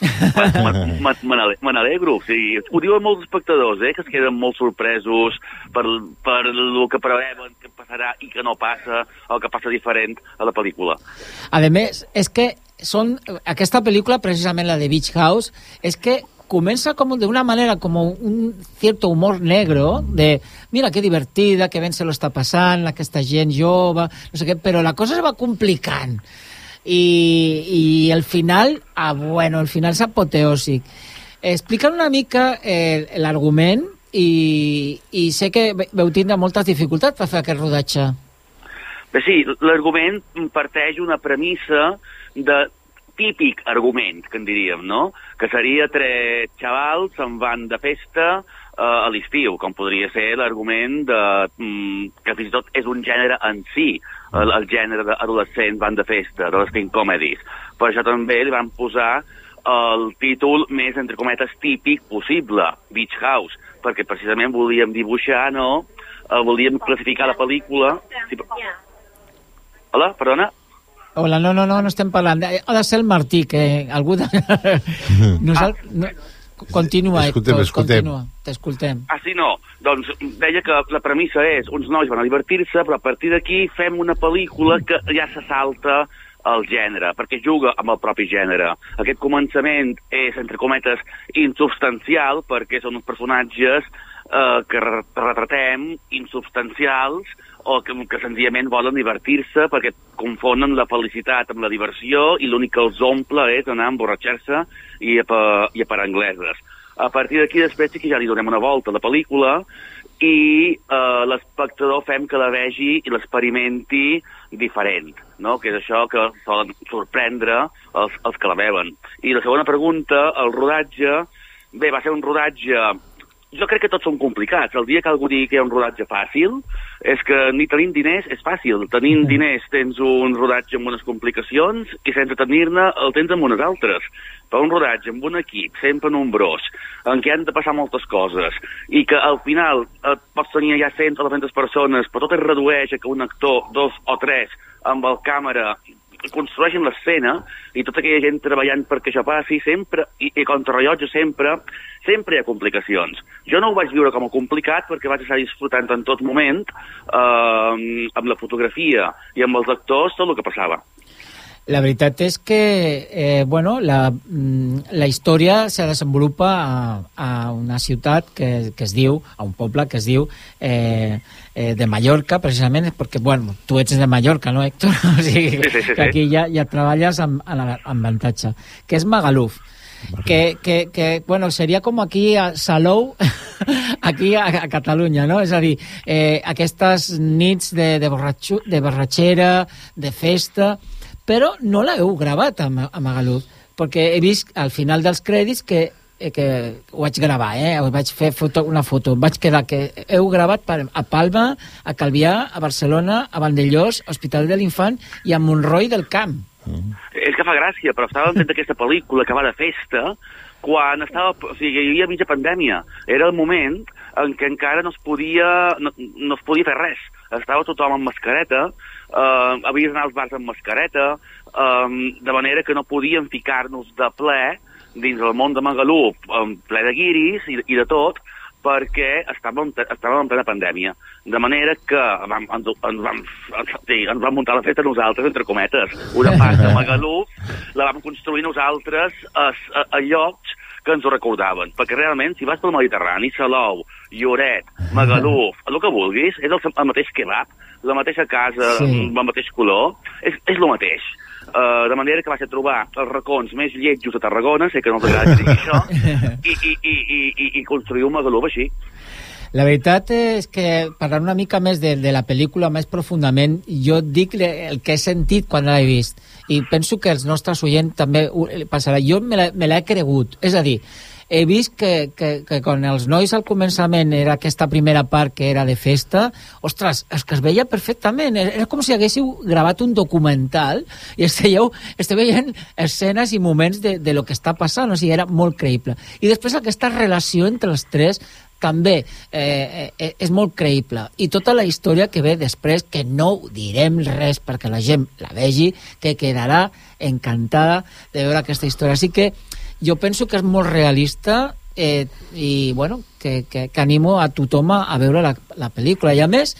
Speaker 25: Me- Me n'ale- me n'alegro. O sigui, ho diuen molts espectadors, eh, que es queden molt sorpresos per, per el que preveuen que passarà i que no passa, el que passa diferent a la pel·lícula.
Speaker 8: A més, és que són, aquesta pel·lícula, precisament la de Beach House, és que comença com d'una manera, com un cierto humor negro, de mira que divertida, que ben se lo està passant, aquesta gent jove, no sé què, però la cosa es va complicant. I, i el final, ah, bueno, el final és apoteòsic. Explica una mica eh, l'argument i, i sé que veu tindre moltes dificultats per fer aquest rodatge.
Speaker 25: Bé, sí, l'argument parteix una premissa de típic argument, que en diríem, no? Que seria tres xavals se'n van de festa eh, a l'estiu, com podria ser l'argument de, mm, que fins i tot és un gènere en si, el, el gènere d'adolescents van de festa, adolescent comedies. Per això també li van posar el títol més, entre cometes, típic possible, Beach House, perquè precisament volíem dibuixar, no? Eh, volíem classificar la pel·lícula... Sí, però- Hola, perdona?
Speaker 8: Hola, no, no, no, no estem parlant. Ha de ser el Martí, que algú... De... <laughs> Nosal... no... Continua,
Speaker 10: Escoltem,
Speaker 8: Héctor,
Speaker 10: escoltem.
Speaker 8: continua. T'escoltem.
Speaker 25: Ah, sí, no. Doncs deia que la premissa és uns nois van a divertir-se, però a partir d'aquí fem una pel·lícula que ja se salta el gènere, perquè juga amb el propi gènere. Aquest començament és, entre cometes, insubstancial, perquè són uns personatges eh, que re- retratem insubstancials o que, que senzillament volen divertir-se perquè confonen la felicitat amb la diversió i l'únic que els omple és anar a emborratxar-se i a, i a parar angleses. A partir d'aquí després sí que ja li donem una volta a la pel·lícula i eh, l'espectador fem que la vegi i l'experimenti diferent, no? que és això que solen sorprendre els, els que la veuen. I la segona pregunta, el rodatge, bé, va ser un rodatge jo crec que tots són complicats. El dia que algú digui que hi ha un rodatge fàcil, és que ni tenint diners és fàcil. Tenint diners tens un rodatge amb unes complicacions i sense tenir-ne el tens amb unes altres. Però un rodatge amb un equip sempre nombrós, en què han de passar moltes coses, i que al final et pots tenir ja 100 o 200 persones, però tot es redueix a que un actor, dos o tres, amb el càmera construeixen l'escena i tota aquella gent treballant perquè això passi sempre, i, i contra rellotge sempre, sempre hi ha complicacions. Jo no ho vaig viure com a complicat perquè vaig estar disfrutant en tot moment eh, amb la fotografia i amb els actors tot el que passava.
Speaker 8: La veritat és que, eh, bueno, la, mm, la història se desenvolupa a, a una ciutat que, que es diu, a un poble que es diu eh, eh, de Mallorca, precisament, perquè, bueno, tu ets de Mallorca, no, Héctor? <laughs> O sigui,
Speaker 25: Sí, sí, sí,
Speaker 8: que aquí ja, ja treballes amb, amb avantatge. Que és Magaluf. Que, que, que, bueno, seria com aquí a Salou, <laughs> aquí a, a Catalunya, no? És a dir, eh, aquestes nits de, de, borratxo, de borratxera, de festa, però no l'heu gravat a, a Magaluf, perquè he vist al final dels crèdits que, eh, que ho vaig gravar, eh? Vaig fer foto, una foto, vaig quedar que heu gravat per, a Palma, a Calvià, a Barcelona, a Vandellós, Hospital de l'Infant i a Montroi del Camp.
Speaker 25: És que fa gràcia, però estàvem fent aquesta pel·lícula que va de festa quan estava, o sigui, hi havia mitja pandèmia. Era el moment en què encara no es podia, no, no es podia fer res. Estava tothom amb mascareta, eh, havies d'anar als bars amb mascareta, eh, de manera que no podíem ficar-nos de ple dins el món de Magalú, ple de guiris i, i de tot, perquè estàvem, estàvem en plena pandèmia. De manera que vam, ens, ens, vam, sí, ens vam muntar la festa nosaltres, entre cometes. Una part de Magalú la vam construir nosaltres a, a, a llocs que ens ho recordaven. Perquè realment, si vas pel Mediterrani, Salou, Lloret, Magaluf, el que vulguis, és el, el mateix kebab, la mateixa casa,
Speaker 8: Sí.
Speaker 25: el mateix color, és, és el mateix. Uh, de manera que vaig a trobar els racons més lletjos de Tarragona, sé que no t'agrada que digui això, <laughs> i, i, i, i, i, i construir un Magaluf així.
Speaker 8: La veritat és que, parlant una mica més de, de la pel·lícula més profundament, jo dic el que he sentit quan l'he vist, i penso que els nostres oients també passarà. Jo me l'he cregut, és a dir, he vist que, que, que quan els nois al començament era aquesta primera part que era de festa, ostres, és que es veia perfectament, era com si haguéssiu gravat un documental i estigueu, esteu veient escenes i moments de, de lo que està passant, o sigui, era molt creïble. I després aquesta relació entre els tres també eh, eh, és molt creïble. I tota la història que ve després que no direm res perquè la gent la vegi que quedarà encantada de veure aquesta història. Així que jo penso que és molt realista eh, i bueno, que, que, que animo a tothom a, veure la, la pel·lícula i a més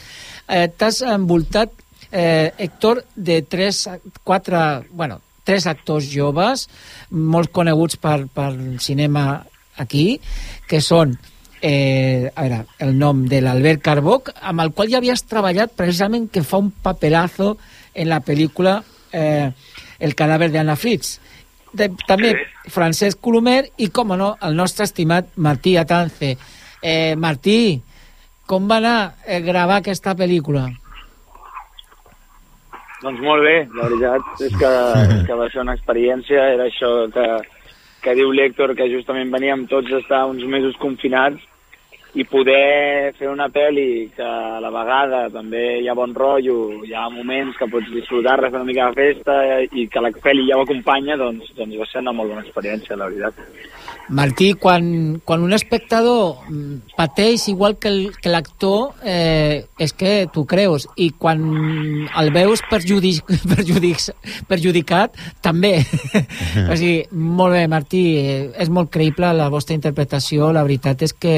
Speaker 8: eh, t'has envoltat eh, Héctor de tres, quatre, bueno, tres actors joves molt coneguts per, per cinema aquí que són eh, a veure, el nom de l'Albert Carboc, amb el qual ja havies treballat precisament que fa un papelazo en la pel·lícula eh, El cadàver d'Anna Fritz. De, també Francesc Colomer i, com no, el nostre estimat Martí Atance. Eh, Martí, com va anar eh, gravar aquesta pel·lícula?
Speaker 26: Doncs molt bé, la veritat és que, <laughs> que va ser una experiència, era això que, que diu l'Héctor, que justament veníem tots a estar uns mesos confinats i poder fer una pel·li que a la vegada també hi ha bon rotllo, hi ha moments que pots disfrutar-la, fer una mica de festa i que la pel·li ja ho acompanya, doncs, doncs va ser una molt bona experiència, la veritat.
Speaker 8: Martí, quan, quan un espectador mm, pateix igual que el- que l'actor, eh, és que tu creus, i quan el veus perjudic, <laughs> perjudic, perjudicat, també. <laughs> o sigui, molt bé, Martí, eh, és molt creïble la vostra interpretació, la veritat és que,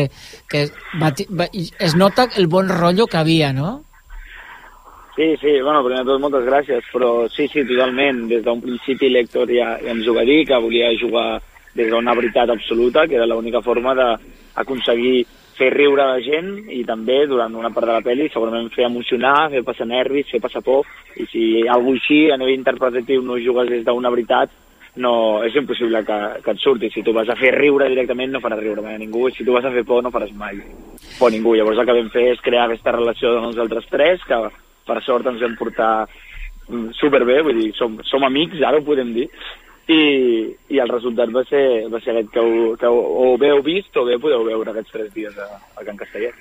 Speaker 8: que es nota el bon rotllo que havia, no?
Speaker 26: Sí, sí, bueno, primer de tot moltes gràcies, però sí, sí, totalment. Des d'un principi l'Héctor ja, ja ens ho va dir, que volia jugar des d'una veritat absoluta, que era l'única forma d'aconseguir fer riure la gent i també, durant una part de la pel·li, segurament fer emocionar, fer passar nervis, fer passar por, i si algú així, a nivell interpretatiu, no jugues des d'una veritat, no, és impossible que, que et surti. Si tu vas a fer riure directament, no faràs riure mai a ningú, i si tu vas a fer por, no faràs mai por a ningú. Llavors el que vam fer és crear aquesta relació de nosaltres tres, que per sort ens vam portar mm, superbé, vull dir, som, som amics, ara ho podem dir, i, i el resultat va ser, va ser aquest que, ho, que ho, o bé heu vist o bé podeu veure aquests tres dies a, a Can Castellet.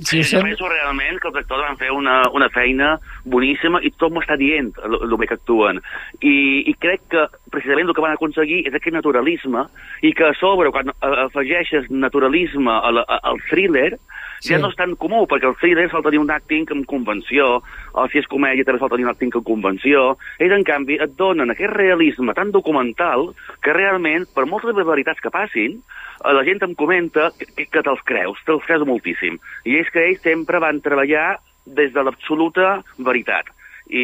Speaker 25: Sí, sí, penso realment que els actors van fer una, una feina boníssima i tothom m'està dient el, el bé que actuen. I, I crec que precisament el que van aconseguir és aquest naturalisme i que a sobre, quan afegeixes naturalisme al, al thriller,
Speaker 8: Sí.
Speaker 25: ja no és tan comú, perquè el thriller sol tenir un acting amb convenció, o si és comèdia també sol tenir un acting amb convenció, ells, en canvi, et donen aquest realisme tan documental que realment, per moltes barbaritats que passin, la gent em comenta que, que, que te'ls creus, te'ls creus moltíssim. I és que ells sempre van treballar des de l'absoluta veritat. I,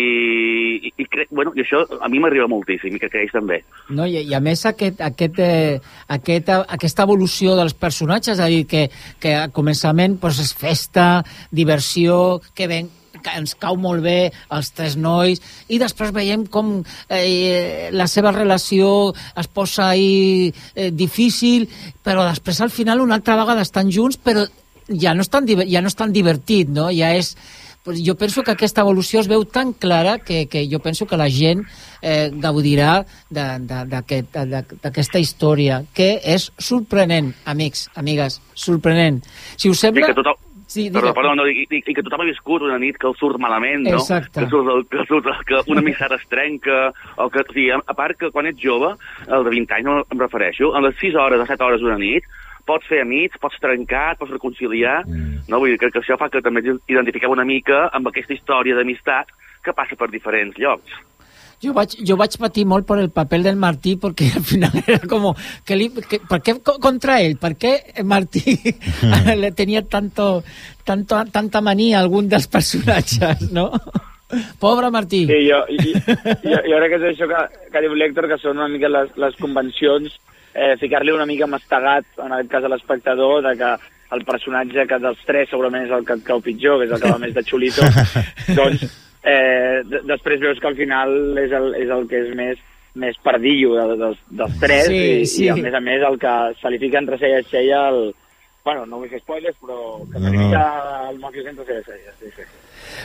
Speaker 25: i, i, crec, bueno, i això a mi m'arriba moltíssim i que ells també.
Speaker 8: No, i, I a més aquest, aquest, eh, aquest, aquesta evolució dels personatges, és a dir, que, que al començament pues, és festa, diversió, que ven, que ens cau molt bé els tres nois, i després veiem com eh, la seva relació es posa ahí eh, difícil, però després al final una altra vegada estan junts, però ja no és tan, ja no és tan divertit, no? Ja és pues jo penso que aquesta evolució es veu tan clara que, que jo penso que la gent eh, gaudirà d'aquesta història, que és sorprenent, amics, amigues, sorprenent. Si us sembla...
Speaker 25: que tothom,
Speaker 8: Sí,
Speaker 25: Perdó,
Speaker 8: digue.
Speaker 25: perdó, no, i, i, i que tothom ha viscut una nit que el surt malament, no?
Speaker 8: Exacte.
Speaker 25: Que, surt, el- que, surt, que una missada es trenca, o que, o sigui, a part que quan ets jove, el de 20 anys no em refereixo, a les 6 hores o 7 hores d'una nit, pots fer amics, pots trencar, et pots reconciliar, mm. no? Vull dir que, que això fa que també identifiquem una mica amb aquesta història d'amistat que passa per diferents llocs.
Speaker 8: Jo vaig, jo vaig patir molt per el paper del Martí perquè al final <laughs> era com que li, que, ¿por qué co- contra él? ¿Por qué Martí <laughs> le tenía tanto, tanto, tanta manía a algun dels personatges, no? Pobre Martí.
Speaker 26: Sí, jo, jo, jo, jo crec que és això que, que diu l'Hèctor, que són una mica les, les convencions, eh, ficar-li una mica mastegat, en aquest cas a l'espectador, de que el personatge que dels tres segurament és el que et cau pitjor, que és el que va més de xulito, <laughs> doncs eh, després veus que al final és el, és el que és més més pardillo de, dels, dels tres
Speaker 8: Sí,
Speaker 26: i,
Speaker 8: sí.
Speaker 26: i a més a més el que se li fica entre cella i cella el... Bueno, no vull fer spoilers, però que se li
Speaker 10: No, no.
Speaker 26: fica el mafiós entre cella i cella. Sí, sí.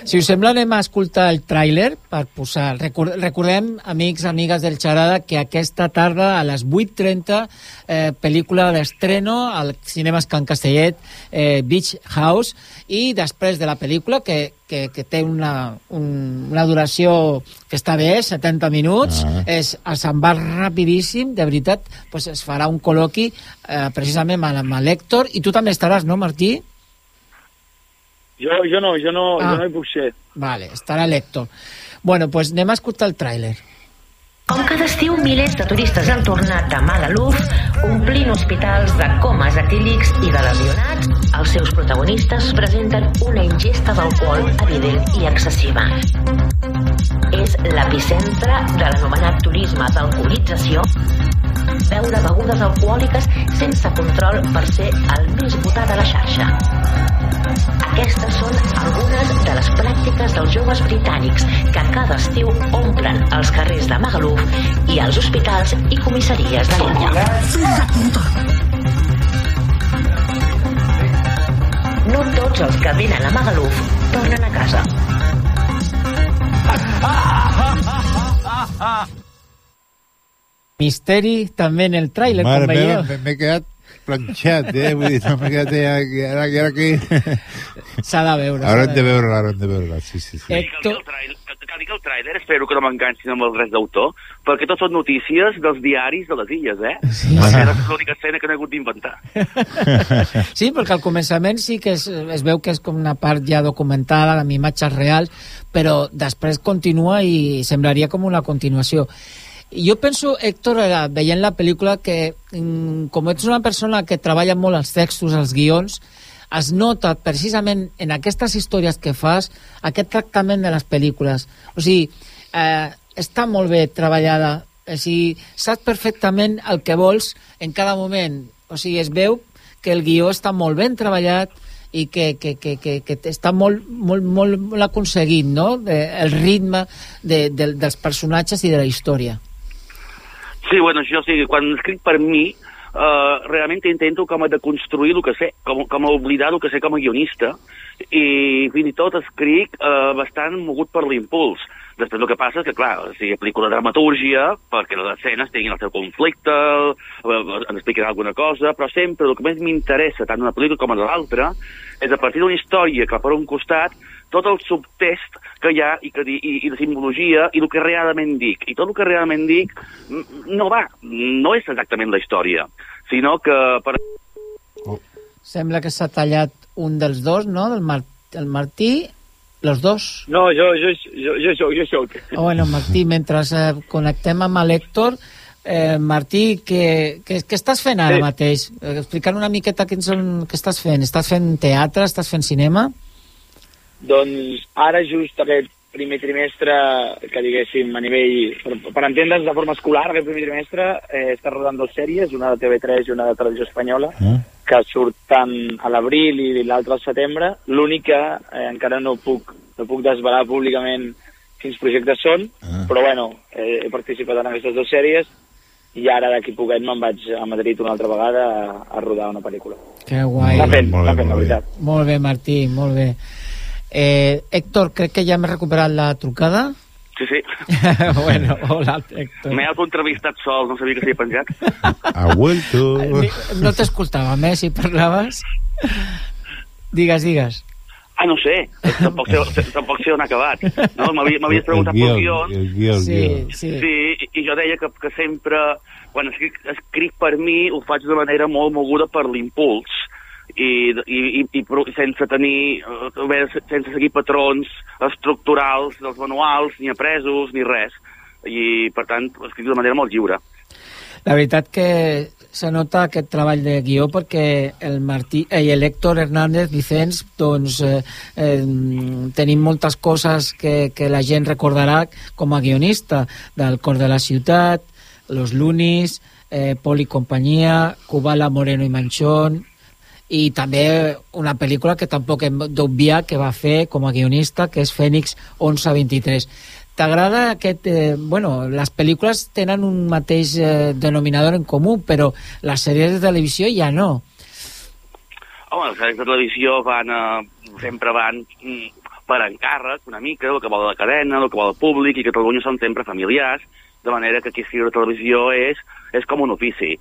Speaker 8: Si us sembla, anem a escoltar el tràiler per posar... Record, recordem, amics, amigues del Xarada, que aquesta tarda a les 8.30 eh, pel·lícula d'estreno al Cinemes Can Castellet, eh, Beach House, i després de la pel·lícula, que, que, que té una, un, una duració que està bé, 70 minuts,
Speaker 10: Ah.
Speaker 8: és, se'n va rapidíssim, de veritat, pues es farà un col·loqui eh, precisament amb, amb l'Hèctor, i tu també estaràs, no, Martí?
Speaker 26: Jo, jo no, jo no,
Speaker 8: Ah.
Speaker 26: jo no hi puc ser.
Speaker 8: Vale, estarà l'Hèctor. Bueno, pues anem a escoltar el tràiler.
Speaker 27: Com cada estiu, milers de turistes han tornat a Magaluf, omplint hospitals de comes etílics i de lesionats. Els seus protagonistes presenten una ingesta d'alcohol evident i excessiva. És l'epicentre de l'anomenat turisme d'alcoholització, beure begudes alcohòliques sense control per ser el més votat a la xarxa. Aquestes són algunes de les pràctiques dels joves britànics que cada estiu omplen els carrers de Magaluf i els hospitals i comissaries de l'illa. No tots els que venen a Magaluf tornen a casa.
Speaker 8: Misteri també en el tràiler, com veieu.
Speaker 10: m'he quedat planxat, eh? Vull dir, no m'he quedat ja, i ara, ara que...
Speaker 8: S'ha de veure. s'ha
Speaker 10: Haurem
Speaker 8: de
Speaker 10: de veure-la, haurem de veure-la, sí, sí, sí.
Speaker 8: Héctor...
Speaker 25: Cal dir que el tràiler, espero que no m'enganxin amb els drets d'autor, perquè tot són notícies dels diaris de les illes, eh?
Speaker 8: Sí.
Speaker 25: Perquè és l'única escena que no he hagut d'inventar. <laughs>
Speaker 8: Sí, perquè al començament sí que es, es veu que és com una part ja documentada, amb imatges reals, però després continua i semblaria com una continuació. Jo penso, Héctor, eh, veient la pel·lícula, que mm, com ets una persona que treballa molt els textos, els guions, es nota precisament en aquestes històries que fas aquest tractament de les pel·lícules. O sigui, eh, està molt bé treballada, o sigui, saps perfectament el que vols en cada moment. O sigui, es veu que el guió està molt ben treballat i que, que, que, que, que està molt, molt, molt, molt aconseguit, no?, de, el ritme de, de, dels personatges i de la història.
Speaker 25: Sí, bueno, jo sí, quan escric per mi, uh, realment intento com a de construir el que sé, com, com a oblidar el que sé com a guionista, i fins i tot escric uh, bastant mogut per l'impuls. Després el que passa és que, clar, o sigui, aplico la dramatúrgia perquè les escenes tinguin el seu conflicte, eh, ens expliquin alguna cosa, però sempre el que més m'interessa, tant una pel·lícula com a l'altra, és a partir d'una història que per un costat tot el subtest que hi ha i, que, i, i la simbologia i el que realment dic. I tot el que realment dic no va, no és exactament la història, sinó que per
Speaker 8: Sembla que s'ha tallat un dels dos, no?, del Mar el Martí, los dos.
Speaker 26: No, jo, jo, jo, jo, jo, jo soc.
Speaker 8: Oh, bueno, Martí, mentre eh, connectem amb l'Hèctor, eh, Martí, què, què, què estàs fent ara
Speaker 26: Sí.
Speaker 8: mateix? Eh, Explicant una miqueta què, són, què estàs fent. Estàs fent teatre? Estàs fent cinema?
Speaker 26: Doncs ara just aquest primer trimestre, que diguéssim a nivell, per, per entendre'ns de forma escolar, aquest primer trimestre eh, està rodant dues sèries, una de TV3 i una de Televisió Espanyola,
Speaker 10: Eh?
Speaker 26: que surten a l'abril i l'altra al setembre. L'únic que eh, encara no puc, no puc desvelar públicament quins projectes són,
Speaker 10: Ah.
Speaker 26: però bueno, eh, he participat en aquestes dues sèries i ara d'aquí poquet me'n vaig a Madrid una altra vegada a, a rodar una pel·lícula.
Speaker 8: Que guai.
Speaker 26: Està fent,
Speaker 10: Molt bé,
Speaker 26: està fent, la
Speaker 10: molt bé.
Speaker 26: veritat.
Speaker 8: Molt bé, Martí, molt bé. Eh, Héctor, crec que ja hem recuperat la trucada.
Speaker 25: Sí, sí. <laughs>
Speaker 8: bueno, hola, Héctor.
Speaker 25: M'he autoentrevistat sol, no sabia que s'havia penjat. <laughs>
Speaker 10: Ha vuelto.
Speaker 8: No t'escoltàvem, eh, si parlaves. Digues, digues.
Speaker 25: Ah, no sé, tampoc sé, tampoc sé on ha acabat. No? M'havies preguntat
Speaker 10: El
Speaker 25: pel
Speaker 10: guió, el guió, el
Speaker 8: Sí, sí.
Speaker 25: Sí, i jo deia que, que sempre quan escric, escric per mi ho faig de manera molt moguda per l'impuls i, i, i, i sense tenir, eh, sense seguir patrons estructurals dels manuals, ni apresos, ni res. I, per tant, escric de manera molt lliure.
Speaker 8: La veritat que se nota aquest treball de guió perquè el Martí eh, i l'Héctor Hernández Vicenç doncs eh, eh, tenim moltes coses que, que la gent recordarà com a guionista del Cor de la Ciutat Los Lunis eh, Pol i companyia Cubala, Moreno i Manchón i també una pel·lícula que tampoc hem d'obviar que va fer com a guionista que és Fènix 1123 T'agrada aquest... Eh, bueno, les pel·lícules tenen un mateix eh, denominador en comú, però les sèries de televisió ja no.
Speaker 25: Home, les sèries de televisió van, eh, sempre van mm, per encàrrec, una mica, el que vol la cadena, el que vol el públic, i Catalunya són sempre familiars, de manera que aquí escriure televisió és, és com un ofici.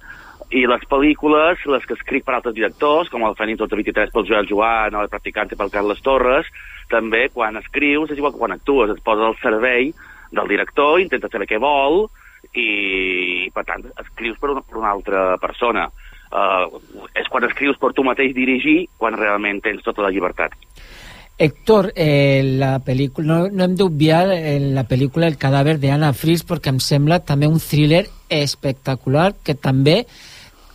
Speaker 25: I les pel·lícules, les que escric per altres directors, com el Fènix 23 pel Joel Joan el Practicante pel Carles Torres, també quan escrius és igual que quan actues, et poses al servei del director, intentes saber què vol i, per tant, escrius per una, per una altra persona. Uh, és quan escrius per tu mateix dirigir quan realment tens tota la llibertat.
Speaker 8: Héctor, eh, la pel·lícula, no, no hem d'obviar eh, la pel·lícula El cadàver d'Anna Fris perquè em sembla també un thriller espectacular que també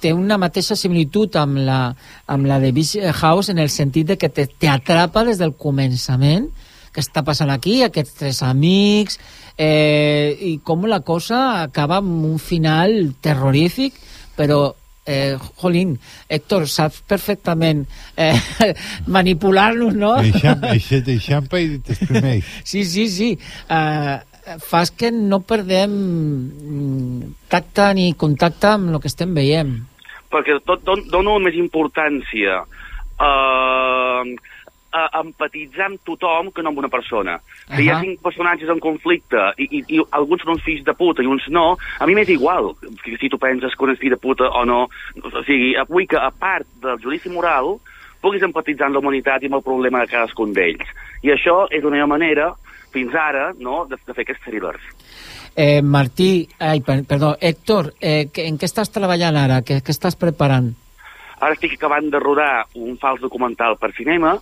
Speaker 8: té una mateixa similitud amb la, amb la de Beach House en el sentit de que te, te atrapa des del començament què està passant aquí, aquests tres amics eh, i com la cosa acaba amb un final terrorífic però eh, jolín, Héctor, saps perfectament eh, <laughs> manipular-nos, no?
Speaker 10: Eixampa, eixampa i t'exprimeix.
Speaker 8: Sí, sí, sí. Uh, fas que no perdem mm, tacte ni contacte amb el que estem veient.
Speaker 25: perquè tot don, dono més importància uh, a empatitzar amb tothom que no amb una persona. Si hi ha cinc personatges en conflicte i, i, i alguns són uns fills de puta i uns no, a mi m'és igual si, tu penses que un és fill de puta o no. O sigui, vull que a part del judici moral puguis empatitzar amb la humanitat i amb el problema de cadascun d'ells. I això és meva manera, fins ara, no, de, de fer aquests thrillers.
Speaker 8: Eh, Martí, ai, per, perdó, Héctor, eh, en què estàs treballant ara? Què, què estàs preparant?
Speaker 25: Ara estic acabant de rodar un fals documental per cinema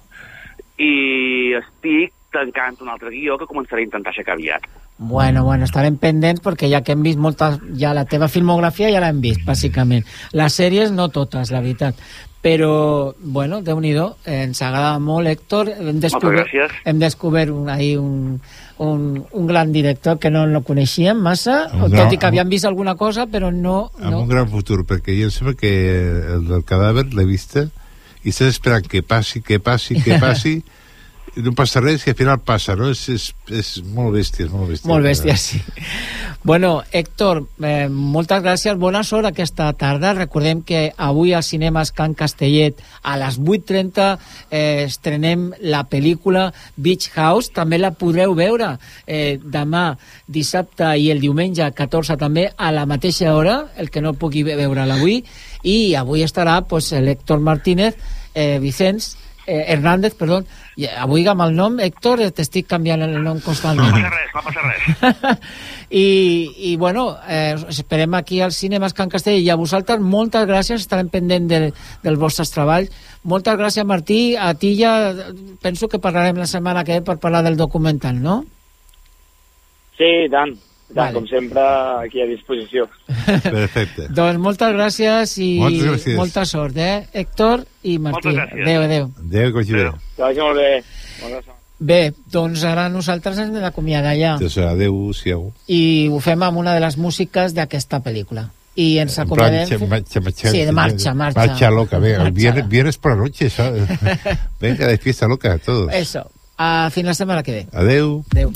Speaker 25: i estic tancant un altre guió que començaré a intentar aixecar aviat.
Speaker 8: Bueno, bueno, estarem pendents perquè ja que hem vist moltes... Ja la teva filmografia ja l'hem vist, bàsicament. Les sèries no totes, la veritat. Però, bueno, déu nhi eh, ens agrada molt, Héctor. Hem descobert, hem descobert un, ahí un, un, un gran director que no el coneixíem massa,
Speaker 10: Un
Speaker 8: tot
Speaker 10: gran-
Speaker 8: i que havíem vist alguna cosa, però no...
Speaker 10: amb
Speaker 8: no.
Speaker 10: un gran futur, perquè jo em sembla que el del cadàver l'he vista i estàs esperant que passi, que passi, que <laughs> passi no passa res i al final passa, no? És, és, és molt bèstia, és molt bèstia.
Speaker 8: Molt bèstia, sí. Bueno, Héctor, eh, moltes gràcies, bona sort aquesta tarda. Recordem que avui al Cinemes Can Castellet a les 8.30 eh, estrenem la pel·lícula Beach House. També la podreu veure eh, demà, dissabte i el diumenge 14 també a la mateixa hora, el que no pugui veure-la avui. I avui estarà pues, l'Héctor Martínez, eh, Vicenç, eh, Hernández, perdó, avui amb el nom, Héctor, eh, t'estic canviant el nom constantment.
Speaker 25: No passa res, no passa res. <laughs>
Speaker 8: I, i bueno, eh, esperem aquí al Cinemes Can Castell i a vosaltres moltes gràcies, estarem pendent de, dels vostres treballs. Moltes gràcies, Martí. A ti ja penso que parlarem la setmana que ve per parlar del documental, no?
Speaker 26: Sí, i tant. Tant,
Speaker 8: Vale.
Speaker 26: com sempre, aquí a disposició.
Speaker 10: Perfecte. <laughs>
Speaker 8: Doncs moltes gràcies i
Speaker 10: Moltes gràcies.
Speaker 8: molta sort, eh? Héctor i Martí.
Speaker 26: Moltes gràcies.
Speaker 8: Adéu, adéu.
Speaker 10: Adéu, que vagi bé.
Speaker 26: Que vagi molt bé. Bona.
Speaker 8: Bé, doncs ara nosaltres ens hem d'acomiadar ja.
Speaker 10: Doncs adéu, siau.
Speaker 8: I ho fem amb una de les músiques d'aquesta pel·lícula. I ens
Speaker 10: En plan,
Speaker 8: acomiadem...
Speaker 10: marcha, marcha,
Speaker 8: Sí, de marcha, marcha.
Speaker 10: Marcha loca, venga,
Speaker 8: Marcha.
Speaker 10: viernes, viernes por la noche, ¿sabes? <laughs> venga, de fiesta loca, todos.
Speaker 8: Eso. A fin la setmana que ve.
Speaker 10: Adeu.
Speaker 8: Adeu.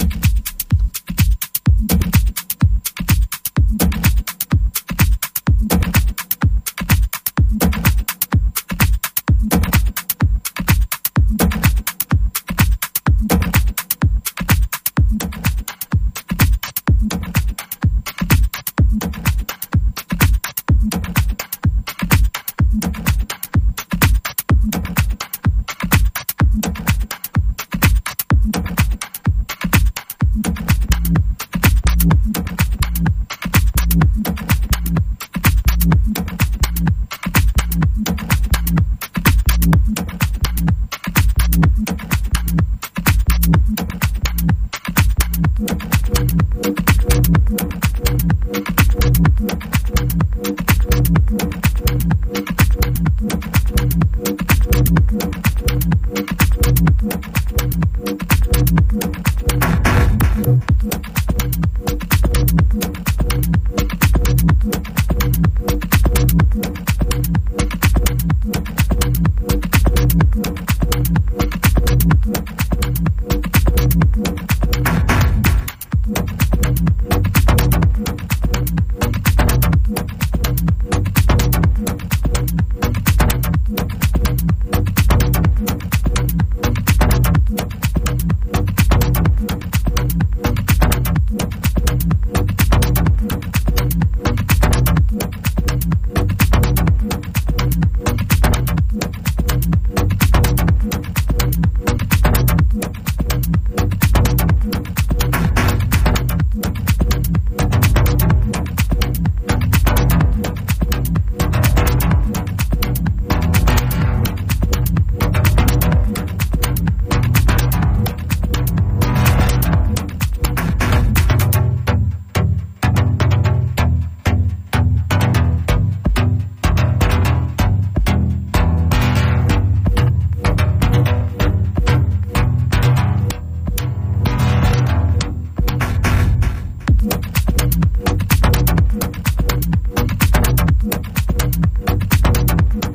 Speaker 1: Thank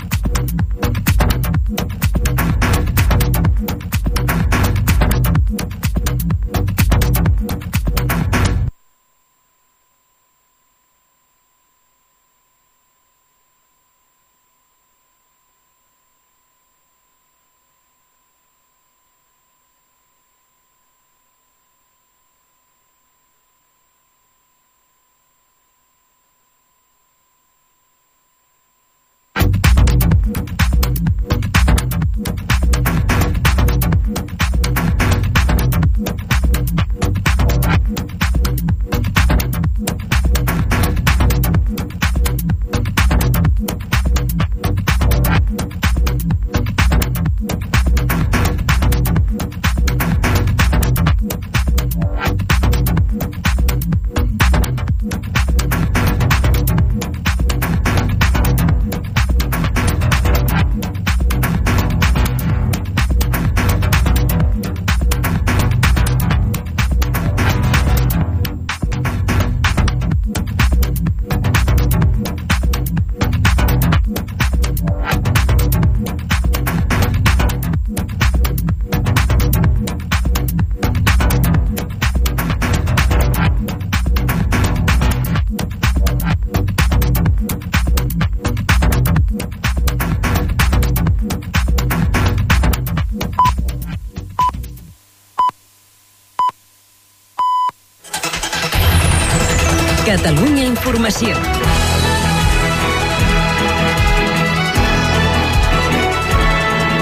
Speaker 1: you. Informació.